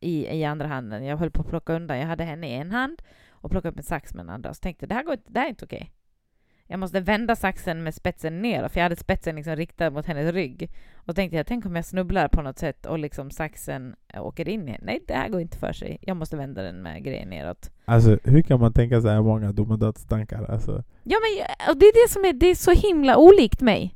i, i andra handen. Jag höll på att plocka undan. Jag hade henne i en hand och plockade upp en sax med den andra. Så tänkte jag, det här, går inte, det här är inte okej. jag måste vända saxen med spetsen neråt, för jag hade spetsen liksom riktad mot hennes rygg. Och tänkte jag, tänk om jag snubblar på något sätt och liksom saxen åker in i Nej, det här går inte för sig. Jag måste vända den med grejen neråt. Alltså hur kan man tänka så här många domedagstankar? Alltså, Ja, men och det är det som är, det är så himla olikt mig.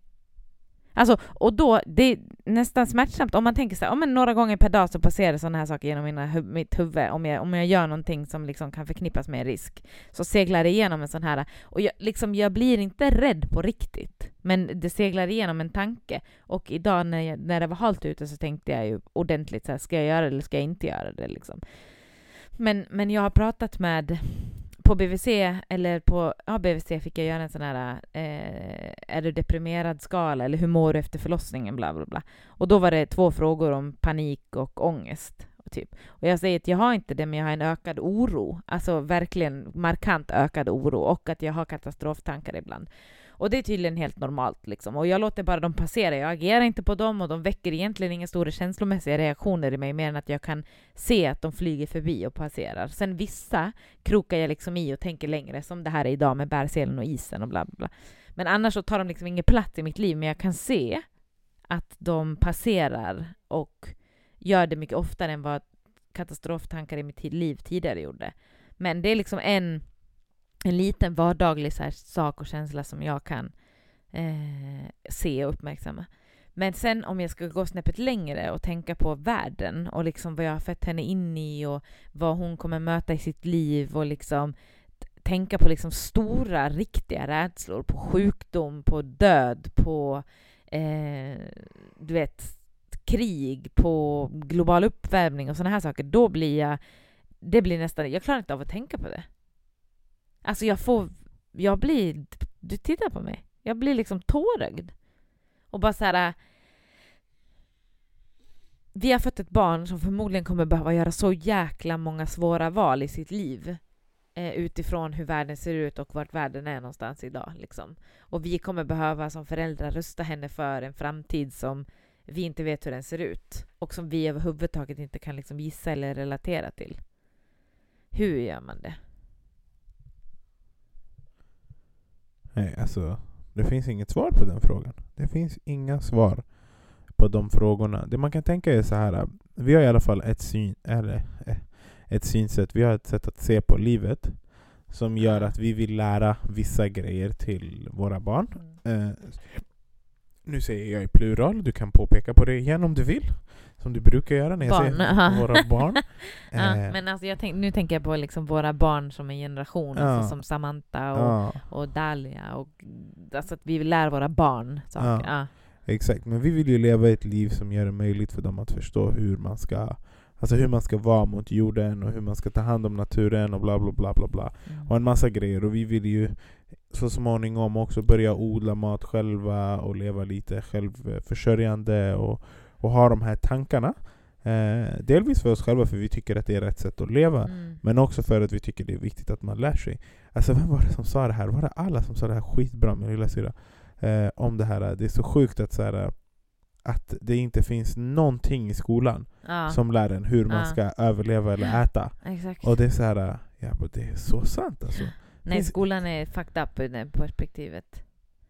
Alltså, och då, det är nästan smärtsamt om man tänker så här, oh, men några gånger per dag så passerar sådana här saker genom mina, hu- mitt huvud. Om jag, om jag gör någonting som liksom kan förknippas med en risk, så seglar det igenom en sån här... Och jag, liksom, jag blir inte rädd på riktigt, men det seglar igenom en tanke. Och idag när, jag, när det var halt ute så tänkte jag ju ordentligt så här, ska jag göra det eller ska jag inte göra det? Liksom. Men, men jag har pratat med på BVC, eller på ja, BVC fick jag göra en sån här eh, är du deprimerad-skala eller hur mår du efter förlossningen, bla bla bla. Och då var det två frågor om panik och ångest. Typ. Och jag säger att jag har inte det, men jag har en ökad oro. Alltså verkligen markant ökad oro och att jag har katastroftankar ibland. Och det är tydligen helt normalt. Liksom. Och jag låter bara dem passera. Jag agerar inte på dem och de väcker egentligen inga stora känslomässiga reaktioner i mig mer än att jag kan se att de flyger förbi och passerar. Sen vissa krokar jag liksom i och tänker längre, som det här är idag med bärselen och isen och bla bla bla. Men annars så tar de liksom ingen plats i mitt liv, men jag kan se att de passerar och gör det mycket oftare än vad katastroftankar i mitt liv tidigare gjorde. Men det är liksom en en liten vardaglig så här, sak och känsla som jag kan eh, se och uppmärksamma. Men sen om jag ska gå snäppet längre och tänka på världen och liksom vad jag har fött henne in i och vad hon kommer möta i sitt liv och liksom tänka på liksom stora, riktiga rädslor, på sjukdom, på död, på eh, du vet, krig, på global uppvärmning och sådana här saker, då blir jag, det blir nästan, jag klarar inte av att tänka på det. Alltså jag får, jag blir, du tittar på mig, jag blir liksom tårögd. Och bara så här. Äh, vi har fött ett barn som förmodligen kommer behöva göra så jäkla många svåra val i sitt liv eh, utifrån hur världen ser ut och vart världen är någonstans idag. Liksom. Och vi kommer behöva som föräldrar rusta henne för en framtid som vi inte vet hur den ser ut och som vi överhuvudtaget inte kan liksom gissa eller relatera till. Hur gör man det? Nej, alltså det finns inget svar på den frågan. Det finns inga svar på de frågorna. Det man kan tänka är så här. Vi har i alla fall ett, syn, eller, eh, ett synsätt, vi har ett sätt att se på livet som gör att vi vill lära vissa grejer till våra barn. Mm. Eh, nu säger jag i plural, du kan påpeka på det igen om du vill. Som du brukar göra när jag Barn, säger våra <laughs> barn. Ja, Eh, men alltså tänk, nu tänker jag på liksom våra barn som en generation, Ja. alltså som Samantha och, ja. och Dalia. Och, alltså att vi lär våra barn saker. Ja. Exakt, men vi vill ju leva ett liv som gör det möjligt för dem att förstå hur man ska Alltså hur man ska vara mot jorden och hur man ska ta hand om naturen och bla bla bla bla bla. Mm. Och en massa grejer. Och vi vill ju så småningom också börja odla mat själva och leva lite självförsörjande och, och ha de här tankarna. Eh, delvis för oss själva för vi tycker att det är rätt sätt att leva. Mm. Men också för att vi tycker det är viktigt att man lär sig. Alltså vem var det som sa det här? Var det alla som sa det här skitbra, min lilla syra? Eh, om det här. Det är så sjukt att, så här, att det inte finns någonting i skolan Ja, som lär en hur man Ja. ska överleva eller äta. exakt. Och det är så här, ja, men det är så sant alltså. Nej, finns- skolan är fucked up ur det perspektivet.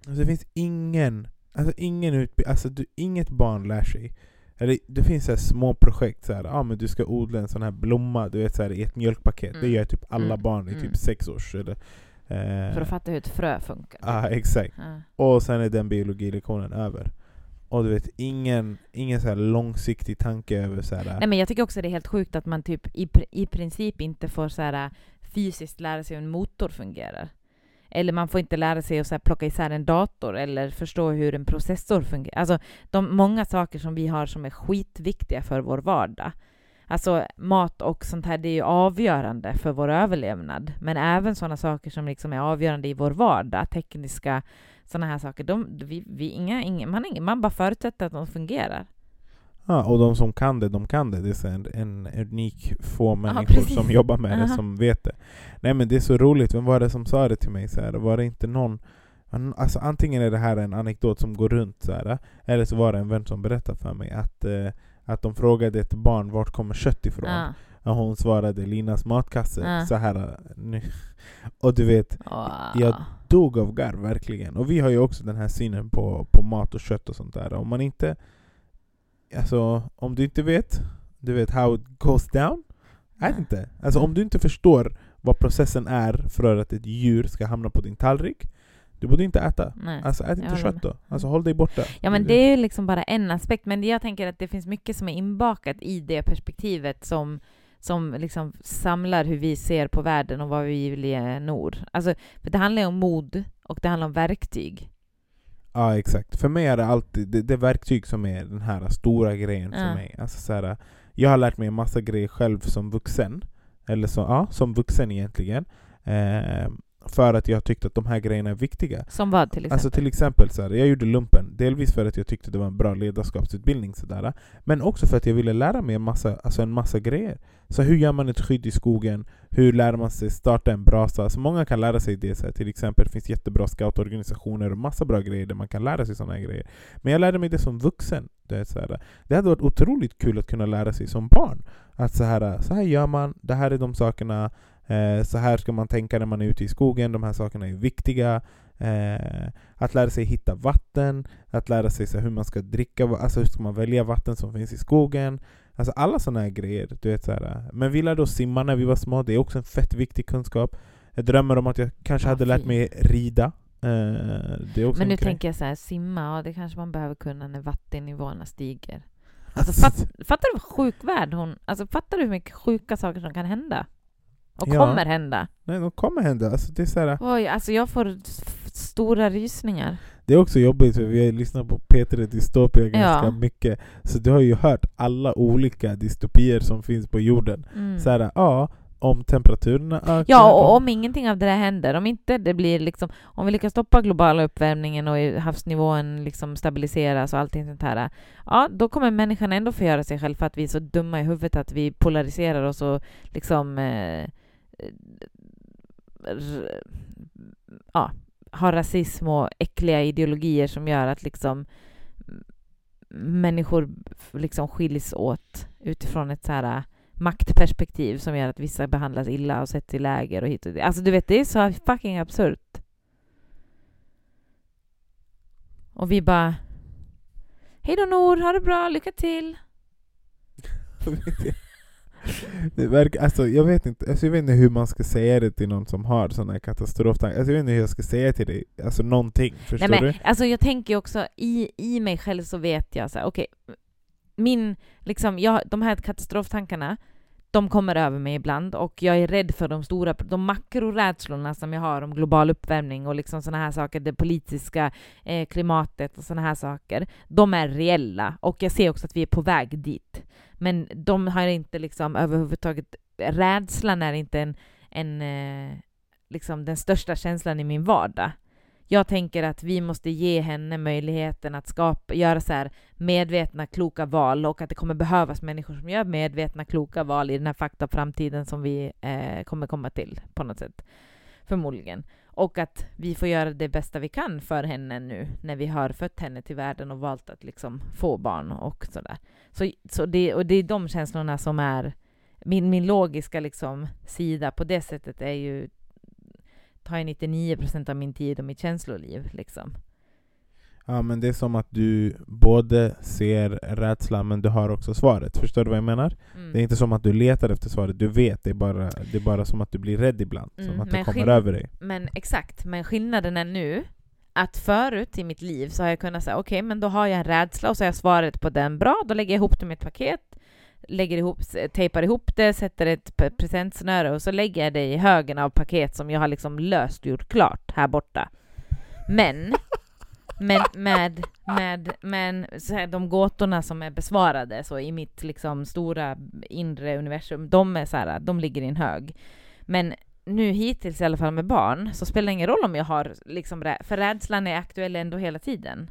alltså det finns ingen, alltså ingen utbildning, alltså du, inget barn lär sig. Eller, det finns så små projekt, så här, ah, men du ska odla en sån här blomma du vet, så här, i ett mjölkpaket. Det Mm. gör typ alla Mm. barn i Mm. typ sex års eller, eh, För att fatta hur ett frö funkar. Ja, exakt. Ja. Och sen är den biologilektionen över. Och du vet, ingen, ingen så här långsiktig tanke över så här, Nej, men jag tycker också det är helt sjukt att man typ i, i princip inte får så här, fysiskt lära sig hur en motor fungerar. Eller man får inte lära sig att så här, plocka isär en dator eller förstå hur en processor fungerar. Alltså de många saker som vi har som är skitviktiga för vår vardag. Alltså mat och sånt här, det är ju avgörande för vår överlevnad. Men även sådana saker som liksom är avgörande i vår vardag, tekniska sådana här saker. De, vi, vi, inga, inga, man, inga, man bara förutsätter att de fungerar. Ja, och de som kan det, de kan det. Det är en, en unik få människor precis. som jobbar med det Aha. som vet det. Nej men det är så roligt, vem var det som sa det till mig? Så här, var det inte någon Alltså antingen är det här en anekdot som går runt så här, eller så var det en vän som berättade för mig att, eh, att de frågade ett barn vart kommer kött ifrån? Ja. Och hon svarade Linas matkasse. Ja. Så här, nu. <laughs> Och du vet, Åh. Jag dog av garv, verkligen. Och vi har ju också den här synen på, på mat och kött och sånt där. Om man inte... Alltså, om du inte vet, du vet how it goes down? Jag vet inte. Alltså om du inte förstår vad processen är för att ett djur ska hamna på din tallrik, du borde inte äta. Nej. Alltså ät inte kött då. Alltså håll dig borta. Ja men det är ju liksom bara en aspekt, men jag tänker att det finns mycket som är inbakat i det perspektivet som, som liksom samlar hur vi ser på världen och vad vi vill ge Nord. Alltså, för det handlar ju om mod och det handlar om verktyg. Ja exakt. För mig är det alltid det, det verktyg som är den här stora grejen för Ja. mig. Alltså, så här, jag har lärt mig en massa grejer själv som vuxen. Eller så, ja, som vuxen egentligen. Eh, för att jag har tyckt att de här grejerna är viktiga. Som vad till exempel? Alltså till exempel, så här, jag gjorde lumpen, delvis för att jag tyckte det var en bra ledarskapsutbildning sådär, Men också för att jag ville lära mig en massa, alltså en massa grejer Så hur gör man ett skydd i skogen? Hur lär man sig starta en brasa? Så många kan lära sig det, så här, till exempel det finns jättebra scoutorganisationer och massa bra grejer där man kan lära sig sådana här grejer Men jag lärde mig det som vuxen det, är så här, det hade varit otroligt kul att kunna lära sig som barn Att så här, så här gör man, det här är de sakerna Eh, så här ska man tänka när man är ute i skogen, de här sakerna är viktiga. Eh, att lära sig hitta vatten, att lära sig så hur man ska dricka, alltså hur ska man välja vatten som finns i skogen. Alltså alla sådana här grejer. Du vet, så här. Men vi lärde oss simma när vi var små, det är också en fett viktig kunskap. Jag drömmer om att jag kanske Ja, hade lärt mig rida. Eh, men nu tänker jag så här, simma, ja, det kanske man behöver kunna när vattennivåerna stiger. Alltså, fatt, fattar du vad sjuk värld hon... Alltså, fattar du hur mycket sjuka saker som kan hända? Och Ja. kommer hända? Nej, de kommer hända. Alltså, det, är så här, Oj, alltså jag får stora rysningar. det är också jobbigt för vi har lyssnat på P3 Dystopia ganska Ja. mycket. Så du har ju hört alla olika dystopier som finns på jorden. Mm. Så här, ja, om temperaturerna ökar. Ja, och om ingenting av det där händer, om inte det blir liksom, om vi lyckas stoppa globala uppvärmningen och havsnivån liksom stabiliseras och allting sånt här, ja, då kommer människan ändå förgöra sig själv för att vi är så dumma i huvudet att vi polariserar oss och liksom eh, ja, har rasism och äckliga ideologier som gör att liksom människor liksom skiljs åt utifrån ett så här maktperspektiv som gör att vissa behandlas illa och sätts i läger och hit och dit. Alltså du vet, det är så fucking absurt. Och vi bara Hej då Nor, ha det bra, lycka till! <laughs> <laughs> det verkar, alltså, jag, vet inte, alltså, jag vet inte hur man ska säga det till någon som har sådana här katastroftankar. Alltså, jag vet inte hur jag ska säga till dig, alltså någonting. Förstår Nej, men, du? alltså jag tänker också, i, i mig själv så vet jag så här, okej, min, liksom, jag, de här katastroftankarna, de kommer över mig ibland och jag är rädd för de stora, de makrorädslorna som jag har om global uppvärmning och liksom såna här saker, det politiska eh, klimatet och såna här saker. De är reella och jag ser också att vi är på väg dit. Men de har inte liksom överhuvudtaget, rädslan är inte en, en eh, liksom den största känslan i min vardag. Jag tänker att vi måste ge henne möjligheten att skapa, göra så här medvetna, kloka val och att det kommer behövas människor som gör medvetna, kloka val i den här fakta framtiden som vi eh, kommer komma till på något sätt. Förmodligen. Och att vi får göra det bästa vi kan för henne nu när vi har fött henne till världen och valt att liksom få barn och sådär. Så, så det, och det är de känslorna som är min, min logiska liksom sida på det sättet är ju tar ju 99 procent av min tid och mitt känsloliv. Liksom. Ja, men det är som att du både ser rädslan men du har också svaret. Förstår du vad jag menar? Mm. Det är inte som att du letar efter svaret, du vet. Det är bara, det är bara som att du blir rädd ibland. Mm, Som att det kommer över dig. Men exakt, men skillnaden är nu att förut i mitt liv så har jag kunnat säga okej, men då har jag en rädsla och så har jag svaret på den bra, då lägger jag ihop det med ett paket, lägger ihop, tejpar ihop det, sätter ett presentsnöre och så lägger jag det i högen av paket som jag har liksom löst gjort klart här borta. Men men med, med, men så här, de gåtorna som är besvarade så i mitt liksom stora inre universum, de är så här, de ligger i en hög. Men nu hittills i alla fall med barn så spelar det ingen roll om jag har liksom, för rädslan är aktuell ändå hela tiden.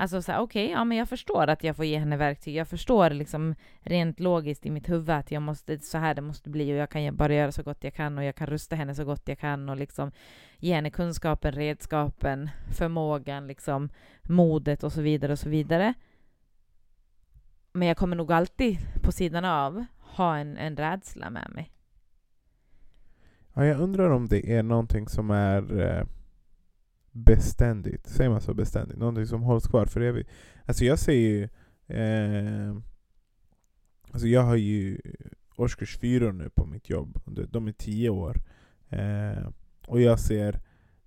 Alltså så här, okej, ja men jag förstår att jag får ge henne verktyg. Jag förstår liksom rent logiskt i mitt huvud att jag måste, så här det måste bli och jag kan bara göra så gott jag kan och jag kan rusta henne så gott jag kan och liksom ge henne kunskapen, redskapen, förmågan, liksom modet och så vidare och så vidare. Men jag kommer nog alltid på sidan av ha en, en rädsla med mig. Ja, jag undrar om det är någonting som är... Eh, beständigt. Säger man så beständigt? Någonting som hålls kvar för evigt. Alltså jag ser ju... Eh, alltså jag har ju årskurs fyra nu på mitt jobb. De är tio år. Eh, och jag ser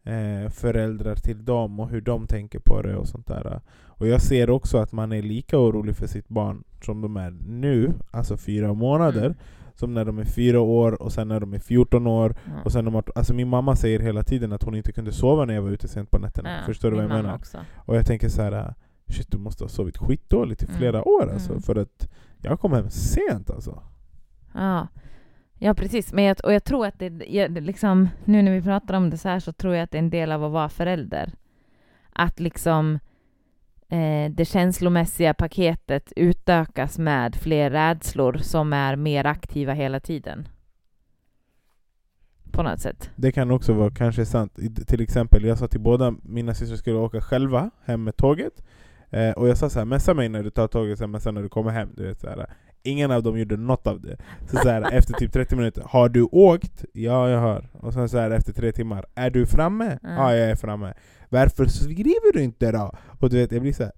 eh, föräldrar till dem och hur de tänker på det och sånt där. Och jag ser också att man är lika orolig för sitt barn som de är nu, alltså fyra månader. Mm. Mm. Som när de är fyra år och sen när de är 14 år. Mm. Och sen de har, alltså min mamma säger hela tiden att hon inte kunde sova när jag var ute sent på nätterna. Ja, Förstår du vad jag menar? Också. Och jag tänker så här. Shit, du måste ha sovit skitdåligt i mm. flera mm. år alltså. Mm. För att jag kom hem sent alltså. Ja, ja precis. Men jag, och jag tror att det, jag, liksom, nu när vi pratar om det så här så tror jag att det är en del av att vara förälder. Att liksom det känslomässiga paketet utökas med fler rädslor som är mer aktiva hela tiden. På något sätt. Det kan också vara kanske sant. Till exempel, jag sa till båda mina systrar skulle åka själva hem med tåget. Eh, och jag sa så här, messa mig när du tar tåget, sen messa när du kommer hem. Du vet, så här. Ingen av dem gjorde något av det. Så, så här, efter typ 30 minuter, har du åkt? Ja, jag har. Och sen så här, efter tre timmar, är du framme? Mm. Ja, jag är framme. Varför skriver du inte då? Och du vet, jag blir såhär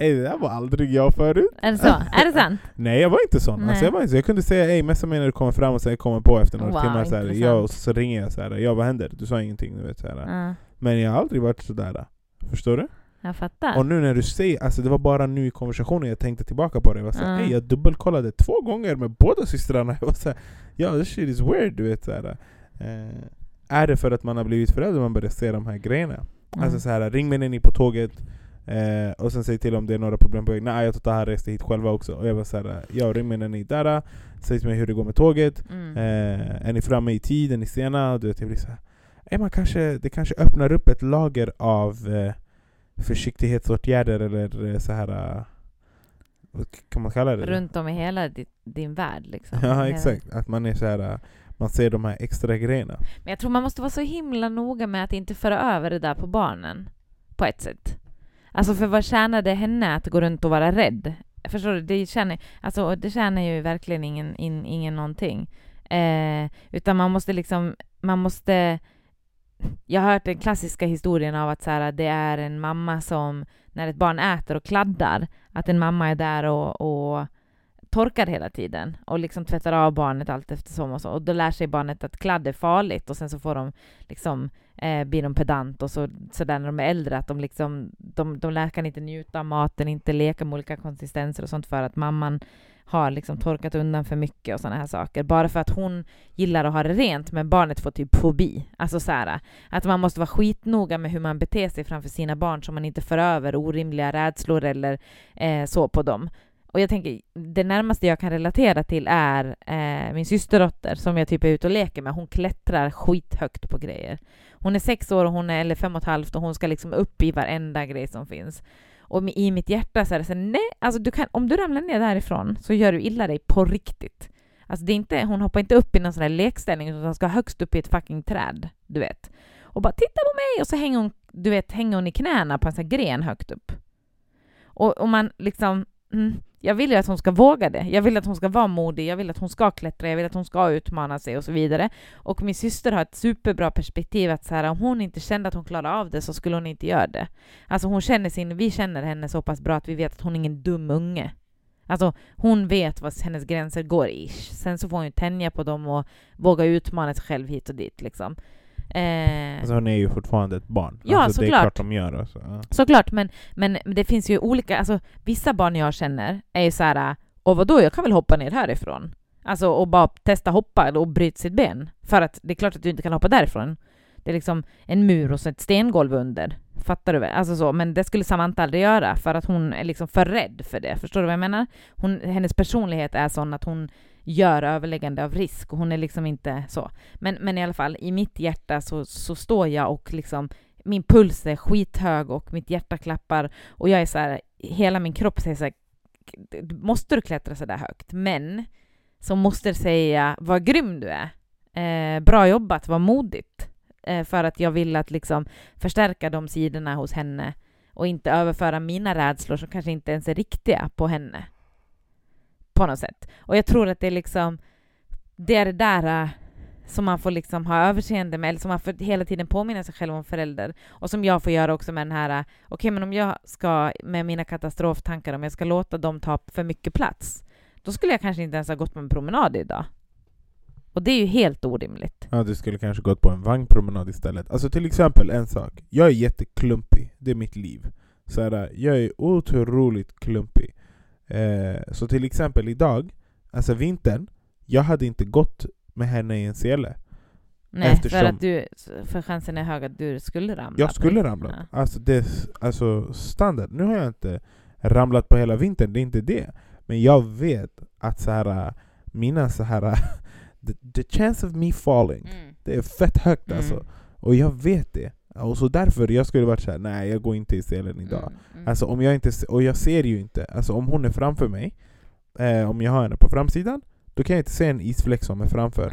Ey det där var aldrig jag förut. Är det så? är det sant? <laughs> Nej jag var inte sån. Alltså, jag, var inte, jag kunde säga ey messa mig när du kommer fram och sen kommer på efter några wow, timmar. Så, här, jag, och så, så ringer jag såhär, ja vad händer? Du sa ingenting. Du vet, så uh. Men jag har aldrig varit sådär. Förstår du? Jag fattar. Och nu när du säger, alltså det var bara nu i konversationen jag tänkte tillbaka på det. Jag, var såhär, uh. jag dubbelkollade två gånger med båda systrarna. <laughs> Jag var såhär, ja this shit is weird. Du vet, såhär. Uh, är det för att man har blivit förälder man börjar se de här grejerna? Mm. Alltså så här, ring mig när ni är på tåget, eh, och sen säg till om det är några problem på väg. Nej jag Tata reste hit själva också. Och jag var såhär, ja ring mig när ni är där, säg till mig hur det går med tåget. Mm. Eh, är ni framme i tid? Är ni sena? Du vet, jag blir såhär, är man kanske, det kanske öppnar upp ett lager av eh, försiktighetsåtgärder eller eh, så här eh, vad kan man kalla det? Runt om i hela din värld liksom. <laughs> Ja exakt, att man är så här eh, man ser de här extra grejerna. Men jag tror man måste vara så himla noga med att inte föra över det där på barnen. På ett sätt. Alltså för vad tjänar det henne att gå runt och vara rädd? Förstår du? Det tjänar, alltså, det tjänar ju verkligen ingen, in, ingen någonting. Eh, utan man måste liksom, man måste... Jag har hört den klassiska historien av att så här, det är en mamma som, när ett barn äter och kladdar, att en mamma är där och, och torkar hela tiden och liksom tvättar av barnet allt eftersom och så. Och då lär sig barnet att kladd är farligt och sen så får de liksom, eh, blir de pedant och så, så där när de är äldre att de liksom, de, de lär kan inte njuta av maten, inte leka med olika konsistenser och sånt för att mamman har liksom torkat undan för mycket och sådana här saker. Bara för att hon gillar att ha det rent, men barnet får typ fobi. Alltså så här, att man måste vara skitnoga med hur man beter sig framför sina barn så man inte för över orimliga rädslor eller eh, så på dem. Och jag tänker, det närmaste jag kan relatera till är eh, min systerdotter som jag typ är ute och leker med. Hon klättrar skithögt på grejer. Hon är sex år, och hon är, eller fem och ett halvt och hon ska liksom upp i varenda grej som finns. Och i mitt hjärta så är det så nej, alltså du kan, om du ramlar ner därifrån så gör du illa dig på riktigt. Alltså det är inte, hon hoppar inte upp i någon sån där lekställning utan hon ska högst upp i ett fucking träd, du vet. Och bara titta på mig! Och så hänger hon, du vet, hänger hon i knäna på en sån här gren högt upp. Och, och man liksom, mm, jag vill ju att hon ska våga det. Jag vill att hon ska vara modig, jag vill att hon ska klättra, jag vill att hon ska utmana sig och så vidare. Och min syster har ett superbra perspektiv att så här, om hon inte kände att hon klarade av det så skulle hon inte göra det. Alltså hon känner sin, vi känner henne så pass bra att vi vet att hon är ingen dum unge. Alltså hon vet vad hennes gränser går, ish. Sen så får hon ju tänja på dem och våga utmana sig själv hit och dit liksom. Eh, alltså hon är ju fortfarande ett barn. Ja, alltså, såklart. Det är klart de gör. Alltså. Ja. Såklart, men, men det finns ju olika... Alltså, vissa barn jag känner är ju så här, och vadå, jag kan väl hoppa ner härifrån? Alltså och bara testa hoppa och bryta sitt ben. För att det är klart att du inte kan hoppa därifrån. Det är liksom en mur och så ett stengolv under. Fattar du väl? Alltså så, men det skulle Samantha aldrig göra för att hon är liksom för rädd för det. Förstår du vad jag menar? Hon, hennes personlighet är sån att hon gör överläggande av risk och hon är liksom inte så. Men, men i alla fall, i mitt hjärta så, så står jag och liksom min puls är skithög och mitt hjärta klappar och jag är så här, hela min kropp säger så här, måste du klättra så där högt? Men så måste säga, vad grym du är. Eh, bra jobbat, vad modigt. Eh, för att jag vill att liksom förstärka de sidorna hos henne och inte överföra mina rädslor som kanske inte ens är riktiga på henne på något sätt. Och jag tror att det är liksom, det är det där äh, som man får liksom ha överseende med, eller som man får hela tiden påminna sig själv om förälder. Och som jag får göra också med den här, äh, okej okay, men om jag ska, med mina katastroftankar, om jag ska låta dem ta för mycket plats, då skulle jag kanske inte ens ha gått på en promenad idag. Och det är ju helt orimligt. Ja, du skulle kanske gått på en vagnpromenad istället. Alltså till exempel en sak. Jag är jätteklumpig. Det är mitt liv. Så här, äh, jag är otroligt klumpig. Eh, så till exempel idag, alltså vintern, jag hade inte gått med henne i en sele. Nej, Eftersom för att du, för chansen är hög att du skulle ramla. Jag skulle ramla. Ja. Alltså, det, alltså standard. Nu har jag inte ramlat på hela vintern, det är inte det. Men jag vet att så här, mina så här <laughs> the, the chance of me falling, mm. det är fett högt alltså. mm. alltså. Och jag vet det. Och så därför jag skulle varit såhär, nej jag går inte i selen idag. Mm. Mm. Alltså om jag inte, och jag ser ju inte, alltså om hon är framför mig, eh, om jag har henne på framsidan, då kan jag inte se en isfläck som är framför.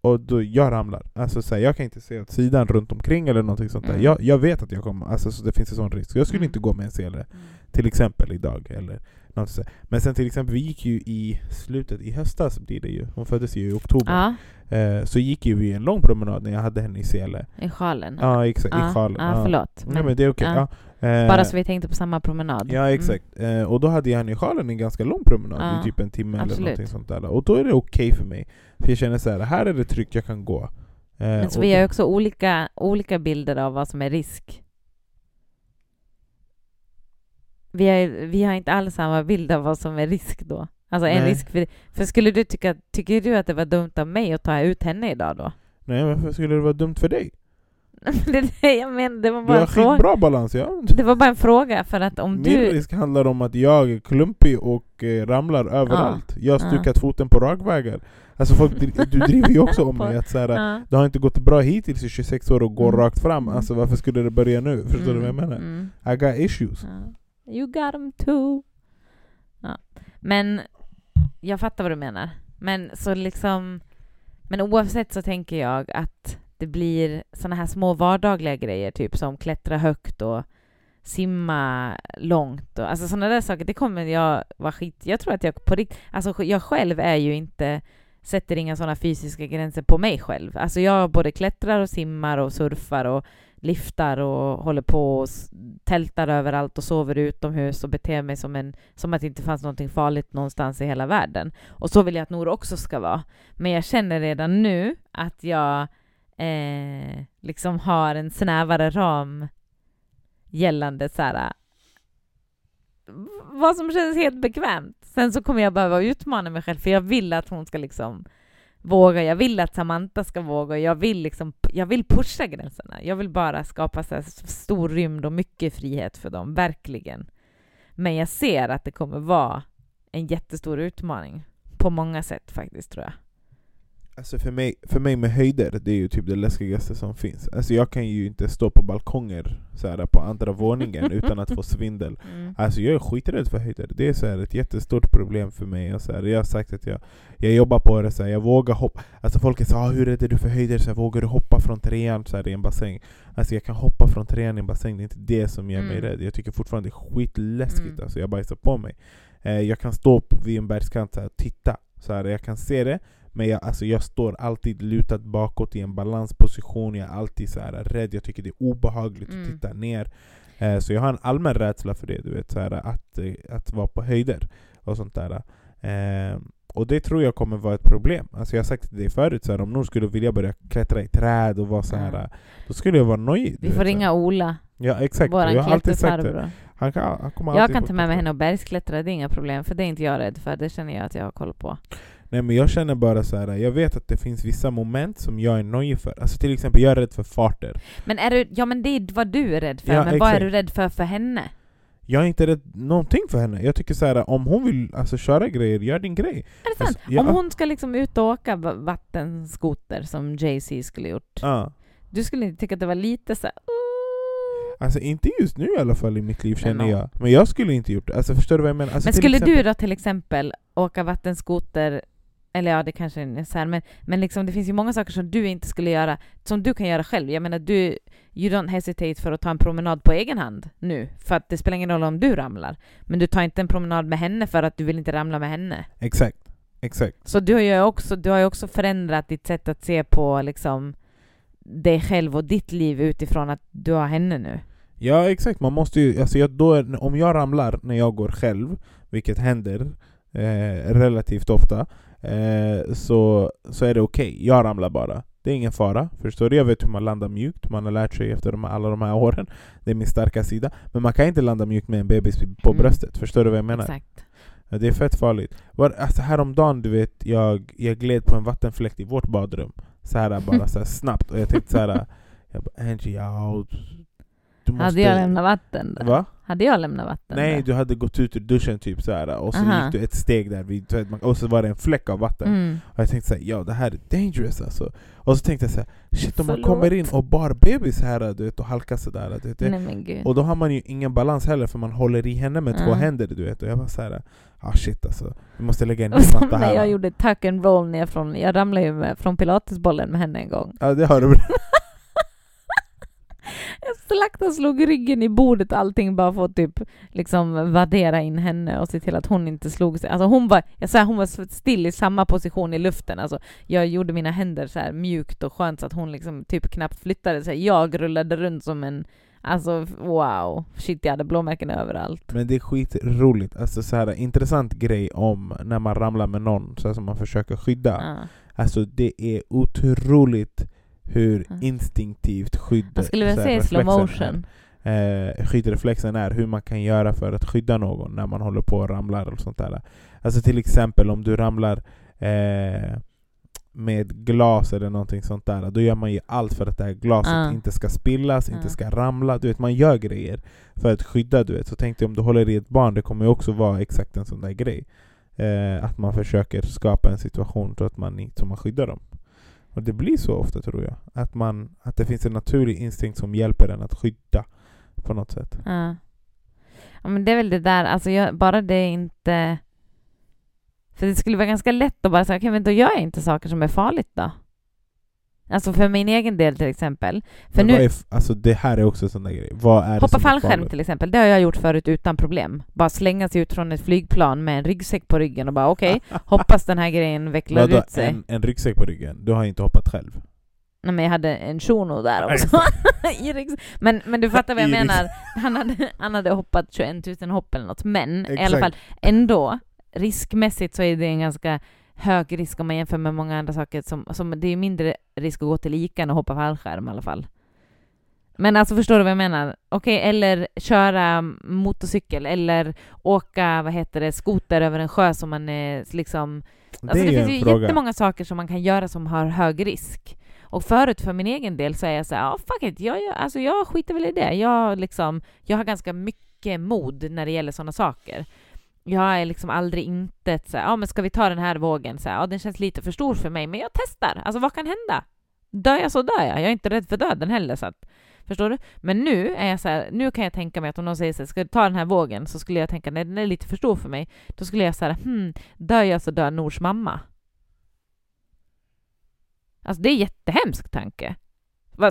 Och då jag ramlar. Alltså så här, jag kan inte se åt sidan runt omkring eller någonting sånt där. Mm. Jag, jag vet att jag kommer, alltså så det finns en sån risk. Jag skulle mm. inte gå med en sele, mm. till exempel idag. Eller något så. Men sen till exempel, vi gick ju i slutet, i höstas blir det ju, hon föddes ju i oktober. Ja. Eh, så gick ju vi en lång promenad när jag hade henne i sele. I sjalen? Ja, exakt. Ja. I sjalen. Ja, förlåt. Men, men det är okej. Okay. Eh, Bara så vi tänkte på samma promenad. Ja, mm. exakt. Mm. Eh, och då hade jag henne i sjalen en ganska lång promenad, i typ en timme Absolut. eller någonting sånt där. Och då är det okej okay för mig. För jag känner så här, här är det tryggt, jag kan gå. Men så vi har ju också olika, olika bilder av vad som är risk. Vi har, vi har inte alls samma bild av vad som är risk då. Alltså en Nej. risk för, för skulle du tycka, tycker du att det var dumt av mig att ta ut henne idag då? Nej, varför skulle det vara dumt för dig? <laughs> det, det, jag men, det var bara du har skitbra balans, ja. Det var bara en fråga, för att om Min du... Min risk handlar om att jag är klumpig och eh, ramlar överallt. Ja. Jag har stukat ja. foten på rakvägar. Alltså folk, du <laughs> driver ju också om mig att så ja. det har inte gått bra hittills i 26 år och går mm. rakt fram. Alltså varför skulle det börja nu? Förstår mm. du vad jag mm, menar? Mm. I got issues. Ja. You got them too. Ja. Men jag fattar vad du menar. Men så liksom... Men oavsett så tänker jag att det blir såna här små vardagliga grejer, typ som klättra högt och simma långt. Och, alltså sådana där saker, det kommer jag vara skit... Jag tror att jag på riktigt... Alltså jag själv är ju inte... Sätter inga sådana fysiska gränser på mig själv. Alltså jag både klättrar och simmar och surfar och liftar och håller på och tältar överallt och sover utomhus och beter mig som, en, som att det inte fanns någonting farligt någonstans i hela världen. Och så vill jag att Nora också ska vara. Men jag känner redan nu att jag eh, liksom har en snävare ram gällande så här, vad som känns helt bekvämt. Sen så kommer jag behöva utmana mig själv, för jag vill att hon ska liksom våga. Jag vill att Samantha ska våga. Jag vill, liksom, jag vill pusha gränserna. Jag vill bara skapa så stor rymd och mycket frihet för dem, verkligen. Men jag ser att det kommer vara en jättestor utmaning på många sätt faktiskt, tror jag. Alltså för mig, för mig med höjder, det är ju typ det läskigaste som finns. Alltså jag kan ju inte stå på balkonger så här, på andra våningen <laughs> utan att få svindel. Mm. Alltså jag är skiträdd för höjder. Det är så här, ett jättestort problem för mig. Och så här, jag har sagt att jag, jag jobbar på det, så här, jag vågar hoppa. Alltså folk säger ah, hur rädd är du för höjder? Så här, vågar du hoppa från trean så här, i en bassäng? Alltså jag kan hoppa från trean i en bassäng, det är inte det som gör mm. mig rädd. Jag tycker fortfarande det är skitläskigt, mm. alltså, jag bajsar på mig. Eh, jag kan stå vid en bergskant och titta, så här, jag kan se det men jag, alltså jag står alltid lutad bakåt i en balansposition, jag är alltid så här rädd, jag tycker det är obehagligt mm. att titta ner. Eh, så jag har en allmän rädsla för det, du vet, så här, att, eh, att vara på höjder och sånt där. Eh, och det tror jag kommer vara ett problem. Alltså jag har sagt dig förut, så här, om någon skulle vilja börja klättra i träd och vara så här, mm. då skulle jag vara nojig. Vi får ringa Ola. Ja exakt, Våran jag har alltid sagt det. Han kan, han jag kan ta med mig henne och bergsklättra, det är inga problem, för det är inte jag rädd för, det känner jag att jag har koll på. Nej men jag känner bara så här. jag vet att det finns vissa moment som jag är nojig för. Alltså till exempel, jag är rädd för farter. Men är du, ja men det är vad du är rädd för, ja, men vad är du rädd för för henne? Jag är inte rädd någonting för henne. Jag tycker så här, om hon vill alltså, köra grejer, gör din grej. Är det sant? Alltså, jag, om hon ska liksom ut och åka vattenskoter som Jay-Z skulle gjort, ja. du skulle inte tycka att det var lite så här, Alltså inte just nu i alla fall i mitt liv känner jag. Men jag skulle inte gjort det. Alltså förstår du vad jag menar? Alltså, men skulle exempel... du då till exempel åka vattenskoter eller ja, det kanske är så här, men, men liksom, det finns ju många saker som du inte skulle göra, som du kan göra själv. Jag menar, du, you don't hesitate för att ta en promenad på egen hand nu, för att det spelar ingen roll om du ramlar. Men du tar inte en promenad med henne för att du vill inte ramla med henne. Exakt. Exakt. Så du har ju också, du har också förändrat ditt sätt att se på liksom dig själv och ditt liv utifrån att du har henne nu. Ja exakt, man måste ju, alltså jag, då, om jag ramlar när jag går själv, vilket händer eh, relativt ofta, eh, så, så är det okej. Jag ramlar bara. Det är ingen fara. Förstår du? Jag vet hur man landar mjukt, man har lärt sig efter de, alla de här åren. Det är min starka sida. Men man kan inte landa mjukt med en bebis på Mm. bröstet. Förstår du vad jag menar? Exakt. Det är fett farligt. Var, alltså häromdagen, du vet, jag, jag gled på en vattenfläkt i vårt badrum. Så här bara så här snabbt. Och jag tänkte så här, <laughs> jag bara, Angie, ja, du måste... Hade jag lämnat vatten där? Va? Hade jag lämnat vatten Nej, där? du hade gått ut ur duschen typ så här och så Aha. gick du ett steg där vid och så var det en fläck av vatten. Mm. Och jag tänkte såhär, ja det här är dangerous alltså. Och så tänkte jag såhär, shit om man Förlåt. kommer in och bar bebis här du vet, och halkar sådär. Du vet, Nej och då har man ju ingen balans heller för man håller i henne med två Mm. händer du vet. Och jag var såhär, ah shit alltså. Vi måste lägga en ny matta här. jag gjorde tuck and roll ner från, jag ramlade ju med, från pilatesbollen med henne en gång. Ja det har du <laughs> Jag slaktade slog ryggen i bordet och allting bara för att typ liksom vaddera in henne och se till att hon inte slog sig. Alltså hon var, jag sa, hon var still i samma position i luften. Alltså jag gjorde mina händer så här mjukt och skönt så att hon liksom typ knappt flyttade sig. Jag rullade runt som en, alltså wow, shit jag hade blåmärken överallt. Men det är skitroligt. Alltså så här, intressant grej om när man ramlar med någon så här, som man försöker skydda. Ja. Alltså det är otroligt hur instinktivt skydd Jag skulle vilja i slow motion. Eh, skyddreflexen är, hur man kan göra för att skydda någon när man håller på och ramlar och sånt där. Alltså till exempel om du ramlar eh, med glas eller någonting sånt där, då gör man ju allt för att det här glaset Ja. inte ska spillas, Ja. inte ska ramla. Du vet, man gör grejer för att skydda. Du vet. Så tänk dig om du håller i ett barn, det kommer ju också vara exakt en sån där grej. Eh, att man försöker skapa en situation så att man, så man skyddar dem. Och det blir så ofta tror jag. Att, man, att det finns en naturlig instinkt som hjälper en att skydda på något sätt. Ja. ja men det är väl det där, alltså jag, bara det inte... För det skulle vara ganska lätt att bara säga, okej men då gör jag inte saker som är farligt då. Alltså för min egen del till exempel. För nu, är, alltså det här är också en sån där grej. Vad är hoppa fallskärm till exempel, det har jag gjort förut utan problem. Bara slänga sig ut från ett flygplan med en ryggsäck på ryggen och bara okej, <laughs> hoppas den här grejen vecklar Vadå, ut sig. en, en ryggsäck på ryggen? Du har inte hoppat själv? Nej men jag hade en shuno där också. <laughs> Men, men du fattar vad jag menar. Han hade, han hade hoppat 21 000 hopp eller något. Men i alla Exakt. fall ändå, riskmässigt så är det en ganska hög risk om man jämför med många andra saker. Som, som, det är mindre risk att gå till Ica än att hoppa fallskärm i alla fall. Men alltså förstår du vad jag menar? Okej, eller köra motorcykel eller åka, vad heter det, skoter över en sjö som man är liksom Alltså det, är ju finns ju fråga. jättemånga saker som man kan göra som har hög risk. Och förut för min egen del så är jag så här, ja fuck it, jag, jag, alltså jag skiter väl i det. Jag, liksom, jag har ganska mycket mod när det gäller sådana saker. Jag är liksom aldrig inte ett så här, ja men ska vi ta den här vågen? Så här, ja den känns lite för stor för mig, men jag testar. Alltså vad kan hända? Dör jag så dör jag. Jag är inte rädd för döden heller. Så att, förstår du? Men nu är jag så här, nu kan jag tänka mig att om någon säger så här, ska du ta den här vågen? Så skulle jag tänka, nej den är lite för stor för mig. Då skulle jag säga, hmm, dör jag så dör Nors mamma. Alltså det är en jättehemsk tanke.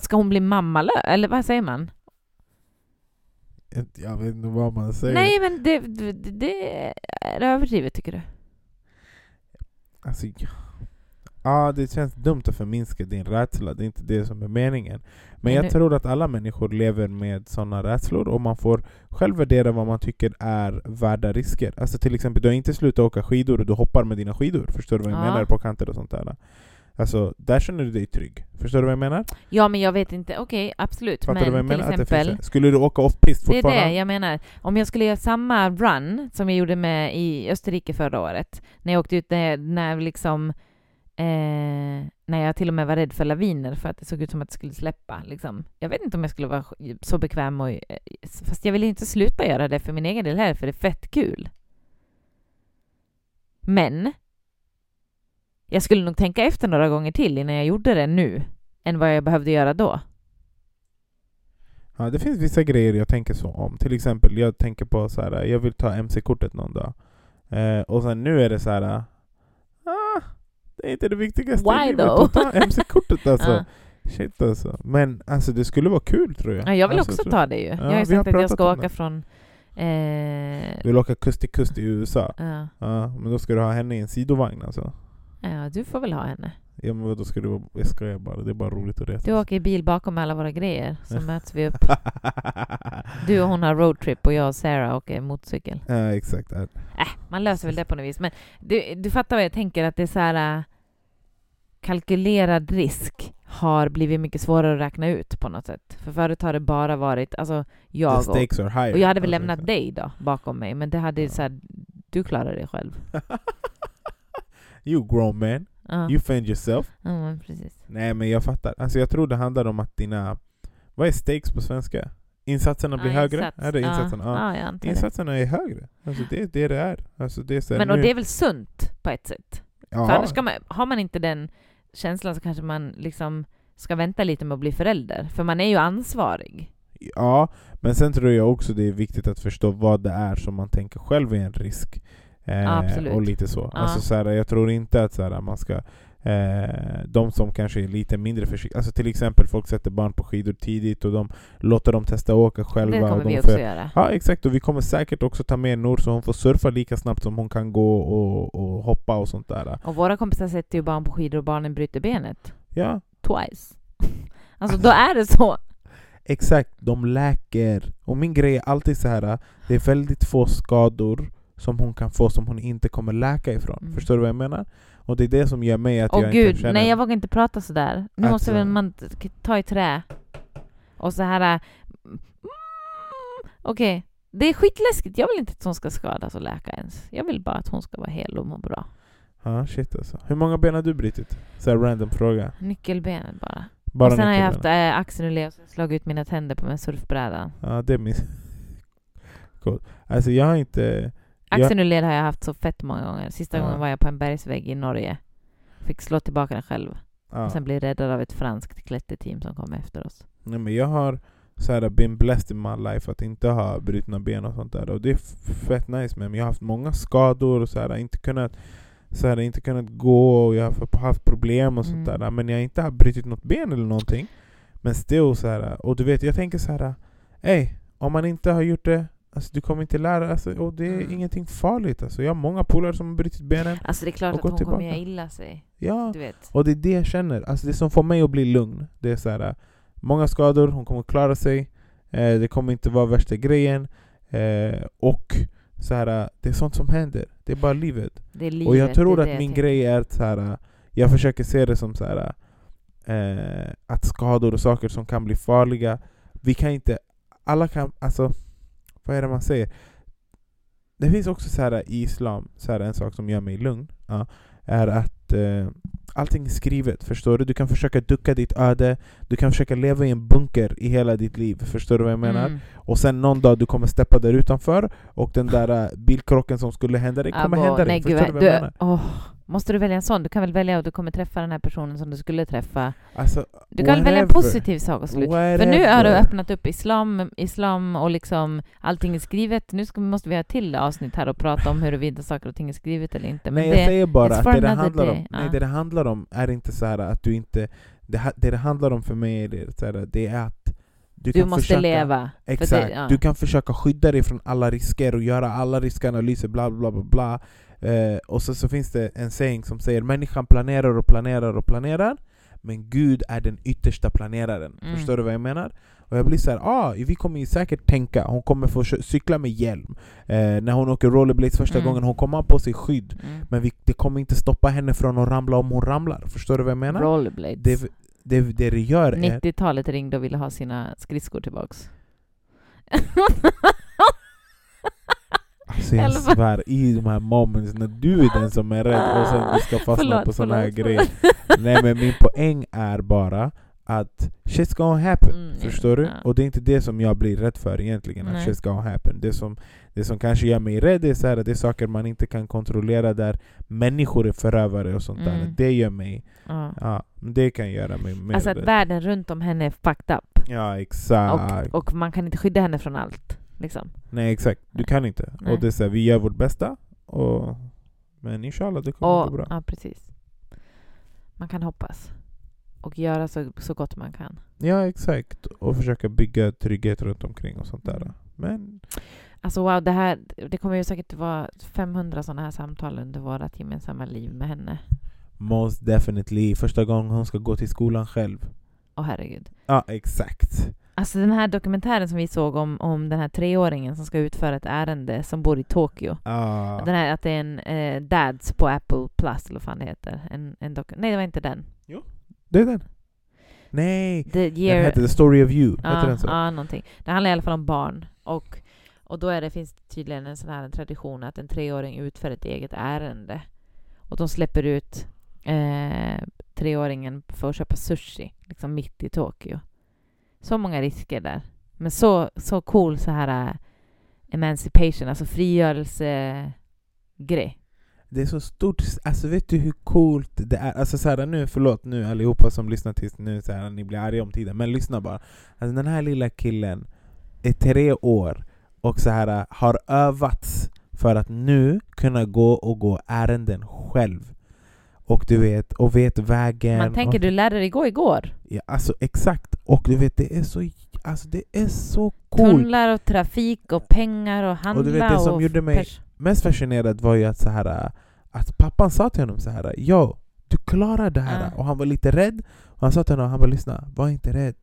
Ska hon bli mammalös? Eller vad säger man? Jag vet inte vad man säger. Nej men det, det, det är överdrivet tycker du? Alltså, ja. ja, det känns dumt att förminska din rädsla. Det är inte det som är meningen. Men Men jag nu- tror att alla människor lever med sådana rädslor och man får själv värdera vad man tycker är värda risker. Alltså till exempel, du har inte slutat åka skidor och du hoppar med dina skidor. Förstår du vad jag Ja. menar? På kanter och sånt där. Alltså, där känner du dig trygg. Förstår du vad jag menar? Ja men jag vet inte, okej absolut. Fattar du vad jag men till menar? Exempel, finns, skulle du åka off-pist det är fortfarande? det jag menar. Om jag skulle göra samma run som jag gjorde med i Österrike förra året, när jag åkte ut när, när liksom Eh, när jag till och med var rädd för laviner för att det såg ut som att det skulle släppa. Liksom. Jag vet inte om jag skulle vara så bekväm och... eh, Fast jag vill inte sluta göra det för min egen del heller, för det är fett kul. Men jag skulle nog tänka efter några gånger till innan jag gjorde det nu, än vad jag behövde göra då. Ja, det finns vissa grejer jag tänker så om. Till exempel, jag tänker på så här, jag vill ta MC-kortet någon dag. Eh, och sen nu är det så här. Ah, det är inte det viktigaste Why i livet though? att ta <laughs> MC-kortet alltså. Ja. Shit alltså. Men alltså det skulle vara kul tror jag. Ja, jag vill alltså, också så- ta det ju. jag har ju sagt har att jag ska åka det. från Eh, Du vill åka kust till kust i USA. ja. Ja, men då ska du ha henne i en sidovagn alltså. Ja, du får väl ha henne. Ja men då ska du Jag skojar bara, det är bara roligt att resa. Du åker i bil bakom alla våra grejer, så <laughs> möts vi upp. <laughs> Du och hon har roadtrip och jag och Sarah åker motorcykel. ja exakt. Ja. Äh, man löser väl det på något vis. Men du, du fattar vad jag tänker, att det är så här... äh, kalkylerad risk har blivit mycket svårare att räkna ut på något sätt. För förut har det bara varit, alltså The jag och, are higher. och jag hade väl lämnat dig då bakom mig, men det hade Ja. så här, du klarar det själv. <laughs> You grown man, Ja, you fend yourself. ja men precis. Nej men jag fattar. Alltså jag tror det handlar om att dina... Vad är stakes på svenska? Insatserna blir Ja, högre? insats. Är det insatserna? Ja. Ja. Insatserna är högre. Alltså det är det det är. Alltså det är så Men och det är väl sunt på ett sätt? För annars man, har man inte den känslan så kanske man liksom ska vänta lite med att bli förälder. För man är ju ansvarig. Ja, men sen tror jag också det är viktigt att förstå vad det är som man tänker själv är en risk. Eh, och lite så. Ja. Alltså, så här, jag tror inte att så här, man ska... Eh, de som kanske är lite mindre försiktiga, alltså till exempel folk sätter barn på skidor tidigt och de låter dem testa åka själva. det och kommer de vi får- också göra. Ja exakt, och vi kommer säkert också ta med Nor så hon får surfa lika snabbt som hon kan gå och, och hoppa och sånt där. Och våra kompisar sätter ju barn på skidor och barnen bryter benet. Ja, Twice. <laughs> Alltså då är det så. exakt. De läker. Och min grej är alltid så här. det är väldigt få skador som hon kan få som hon inte kommer läka ifrån. Mm. Förstår du vad jag menar? Och det är det som gör mig att Åh jag gud, inte känner... nej jag vågar inte prata sådär. Nu Att, måste väl man ta i trä. Och så här... äh, mm, Okej, det är skitläskigt. Jag vill inte att hon ska skadas och läka ens. Jag vill bara att hon ska vara hel och må bra. Ja, shit alltså. Hur många ben har du brutit? Så här random fråga. Nyckelbenet bara. Bara och sen har jag haft äh, axelrelé och så har jag slagit ut mina tänder på med surfbrädan. Ja, det är min... <laughs> Cool. Alltså jag har inte... Jag- Axelrelé har jag haft så fett många gånger. Sista Ja. gången var jag på en bergsvägg i Norge. Fick slå tillbaka den själv. Ja. Och sen blev räddad av ett franskt klätterteam som kom efter oss. Nej, men jag har så här, been blessed in my life att inte ha brutna ben och sånt där. Och det är fett nice med men jag har haft många skador och så här, inte kunnat så här, inte kunnat gå och jag har haft problem och sånt Mm. där. Men jag har inte haft brutit något ben eller någonting. Men still så här, och du vet jag tänker så här, ey, om man inte har gjort det Alltså du kommer inte lära alltså, och det är Mm. ingenting farligt alltså. Jag har många polare som har brutit benen. Alltså det är klart Och att hon kommer tillbaka. göra illa sig. Ja, Du vet. och det är det jag känner. Alltså det som får mig att bli lugn, det är så här. Många skador, hon kommer klara sig. Eh, det kommer inte vara värsta grejen. Eh, och så här, det är sånt som händer. Det är bara livet. Det är livet. och jag tror att jag min tänker. grej är att så här, jag försöker se det som så här, eh, att skador och saker som kan bli farliga, vi kan inte, alla kan, alltså vad är det man säger? Det finns också så här i islam, så här, en sak som gör mig lugn, ja, är att eh, allting är skrivet, förstår du? Du kan försöka ducka ditt öde, du kan försöka leva i en bunker i hela ditt liv, förstår du vad jag menar? Mm. Och sen någon dag du kommer steppa där utanför och den där eh, bilkrocken som skulle hända dig kommer Abo, hända dig, nej, förstår gud, du vad jag du, menar? åh, Måste du välja en sån? Du kan väl välja att du kommer träffa den här personen som du skulle träffa. Alltså, Du kan väl välja en whatever. positiv sak och slut. För nu har du Whatever. öppnat upp islam, islam och liksom allting är skrivet. Nu ska, måste vi ha ett till avsnitt här och prata om huruvida saker och ting är skrivet eller inte. Men Nej det, jag säger bara att det det, handlar om, day. nej, Ja. det det handlar om är inte så här att du inte... Det, det det handlar om för mig är det, så här, det är att du, du måste försöka, leva. Exakt. Det, ja. Du kan försöka skydda dig från alla risker och göra alla riskanalyser, bla bla bla bla. Eh, och så, så finns det en saying som säger människan planerar och planerar och planerar men Gud är den yttersta planeraren. Mm. Förstår du vad jag menar? Och jag blir så här, ah, vi kommer ju säkert tänka, hon kommer få cy- cykla med hjälm. Eh, när hon åker rollerblades första Mm. gången, hon kommer ha på sig skydd. Mm. Men vi, det kommer inte stoppa henne från att ramla om hon ramlar. Förstår du vad jag menar? Rollerblades. Det, det, det det gör är... 90-talet ringde och ville ha sina skridskor tillbaks. <laughs> Alltså jag svär, i de här moments när du är den som är rädd och sen du ska fastna Förlåt, på såna här grejer. Nej men min poäng är bara att shit's gonna happen. Mm, Förstår du? ja. Och det är inte det som jag blir rädd för egentligen, att Nej. shit's gonna happen. Det som, det som kanske gör mig rädd är, så här, att det är saker man inte kan kontrollera där människor är förövare och sånt där. Mm. Det gör mig, Ja. ja, det kan göra mig mer Alltså att rädd. världen runt om henne är fucked up. Ja exakt. Och, och man kan inte skydda henne från allt. Liksom. Nej exakt, du kan inte. Nej. Och det är så här, vi gör vårt bästa, och, men inshallah det kommer gå Och, bra. ja, precis. Man kan hoppas. Och göra så, så gott man kan. Ja exakt, och försöka bygga trygghet runt omkring och sånt där. Mm. Men Alltså wow, det här, det kommer ju säkert vara 500 sådana här samtal under vårt gemensamma liv med henne. Most definitely. Första gången hon ska gå till skolan själv. Åh herregud. Ja, exakt. Alltså den här dokumentären som vi såg om, om den här treåringen som ska utföra ett ärende som bor i Tokyo. Ah. Den här att det är en eh, Dads på Apple Plus eller vad fan det heter. En, en dok- Nej, det var inte den. Det är den. Nej! The Den year... heter The Story of You. ja, Heter den så? ja, någonting. Det handlar i alla fall om barn. Och, och då är det, finns det tydligen en sån här tradition att en treåring utför ett eget ärende. Och de släpper ut eh, treåringen för att köpa sushi, liksom mitt i Tokyo. Så många risker där. Men så, så cool så här äh, emancipation, alltså frigörelsegrej. Det är så stort, alltså vet du hur coolt det är? Alltså så här, nu, förlåt nu allihopa som lyssnar tills nu, så här, ni blir arga om tiden, men lyssna bara. Alltså den här lilla killen är tre år och så här äh, har övats för att nu kunna gå och gå ärenden själv. Och du vet, och vet vägen. Man tänker och, du lärde dig gå igår. ja, alltså exakt, och du vet det är så, alltså det är så coolt. Tunnlar och trafik och pengar och handla Och du vet, det som gjorde mig- pers- mest fascinerad var ju att, så här, att pappan sa till honom så här, Jo, du klarar det här. Ja. Och han var lite rädd. Och han sa till honom, han bara lyssna, var inte rädd.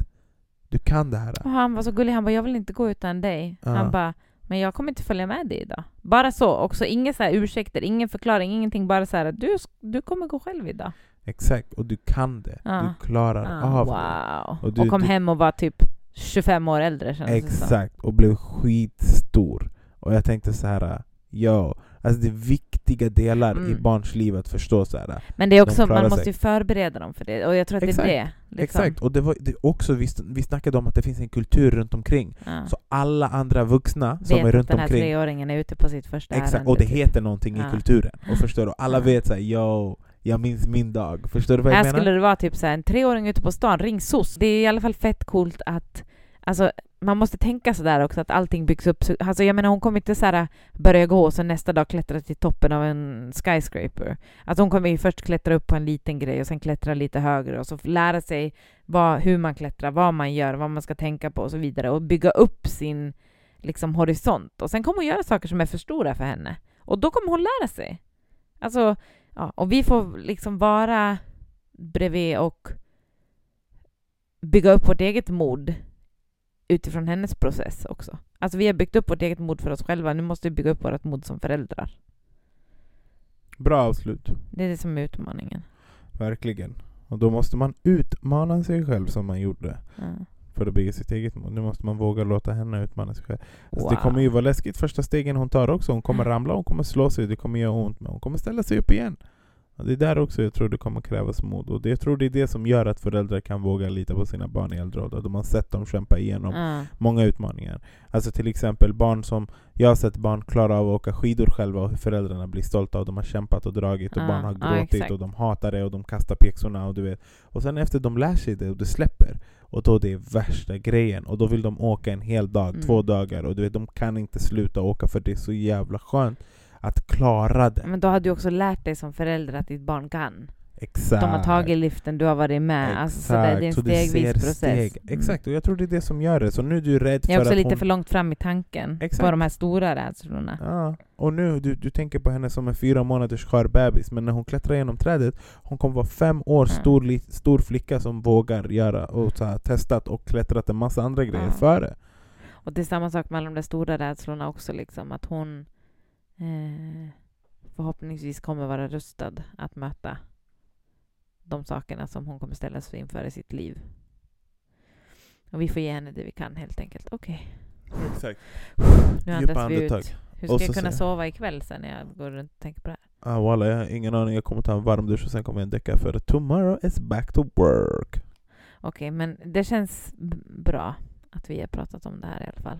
Du kan det här. Och han var så gullig, han bara jag vill inte gå utan dig. Ja. Han bara men jag kommer inte följa med dig idag. Bara så, också inga så här ursäkter, ingen förklaring, ingenting. Bara så här du, du kommer gå själv idag. Exakt, och du kan det. Ja. Du klarar Ah, av det. wow. Och Och, du- kom du- hem och var typ 25 år äldre det som. Exakt, och blev skitstor. Och jag tänkte så här, jo, alltså det är viktiga delar i Mm. barns liv att förstå så här. Men det är också, man måste sig. ju förbereda dem för det. Och jag tror att Exakt. det är det. Liksom. Exakt, och det var det också, vi, vi snackade om att det finns en kultur runt omkring. Ja. Så alla andra vuxna som Vet är att runt den här omkring treåringen är ute på sitt första Exakt, ärende. och det typ. heter någonting Ja. i kulturen. Och förstår du? Alla Ja. vet såhär, yo, jag minns min dag. Förstår du vad jag Här menar? skulle det vara typ så här, en treåring ute på stan, ring SOS. Det är i alla fall fett coolt att Alltså, man måste tänka sådär också, att allting byggs upp. Alltså, jag menar, hon kommer inte såhär börja gå och sen nästa dag klättra till toppen av en skyscraper. Alltså, hon kommer ju först klättra upp på en liten grej och sen klättra lite högre och så lära sig vad, hur man klättrar, vad man gör, vad man ska tänka på och så vidare. Och bygga upp sin liksom, horisont. Och sen kommer hon göra saker som är för stora för henne. Och då kommer hon lära sig. Alltså, ja, och vi får liksom vara bredvid och bygga upp vårt eget mod utifrån hennes process också. Alltså vi har byggt upp vårt eget mod för oss själva, nu måste vi bygga upp vårt mod som föräldrar. Bra avslut. Det är det som är utmaningen. Verkligen. Och då måste man utmana sig själv som man gjorde. Ja. För att bygga sitt eget mål. Nu måste man våga låta henne utmana sig själv. Alltså, Wow. Det kommer ju vara läskigt första stegen hon tar också. Hon kommer <gasps> ramla, hon kommer slå sig, det kommer göra ont. Men hon kommer ställa sig upp igen. Det är där också jag tror det kommer krävas mod. Och det, jag tror det är det som gör att föräldrar kan våga lita på sina barn i äldre ålder. De har sett dem kämpa igenom Ja. många utmaningar. Alltså till exempel barn som, jag har sett barn klara av att åka skidor själva och föräldrarna blir stolta och de har kämpat och dragit och Ja, barn har ja, gråtit exakt. och de hatar det och de kastar pjäxorna och du vet. Och sen efter de lär sig det och det släpper och då det är värsta grejen och då vill de åka en hel dag, Mm. två dagar och du vet de kan inte sluta åka för det är så jävla skönt att klara det. Men då har du också lärt dig som förälder att ditt barn kan. Exakt. De har tagit liften, du har varit med. Alltså, så det, är en Så stegvis process. steg. Mm. Exakt, och jag tror det är det som gör det. Så nu är du rädd Jag är för också att lite hon... för långt fram i tanken Exakt. på de här stora rädslorna. Ja, och nu du, du tänker på henne som en fyra månaders skör bebis, men när hon klättrar genom trädet, hon kommer vara fem år Ja. stor, li, stor flicka som vågar göra och så här, testat och klättrat en massa andra grejer Ja. före. Och det är samma sak med alla de där stora rädslorna också, liksom, att hon eh, förhoppningsvis kommer vara rustad att möta de sakerna som hon kommer ställas inför i sitt liv. Och vi får ge henne det vi kan helt enkelt. Okej, Exakt. nu Djupa andas vi ut. Hur ska jag kunna säger- sova ikväll sen när jag går runt och tänker på det här? Ah, walla, jag har ingen aning. Jag kommer ta en varm dusch och sen kommer jag däcka för tomorrow is back to work. Okej, men det känns bra att vi har pratat om det här i alla fall.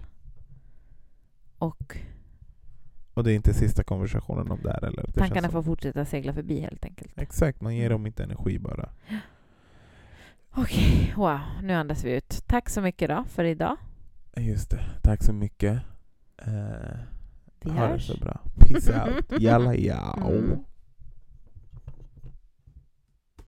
Och Och det är inte sista konversationen om det här eller? Det tankarna får fortsätta segla förbi helt enkelt. Exakt, man ger dem inte energi bara. Okej, wow, nu andas vi ut. Tack så mycket då för idag. Just det, tack så mycket. Uh, Vi ha det hörs. så bra. Peace out. Jalla, ja. Mm.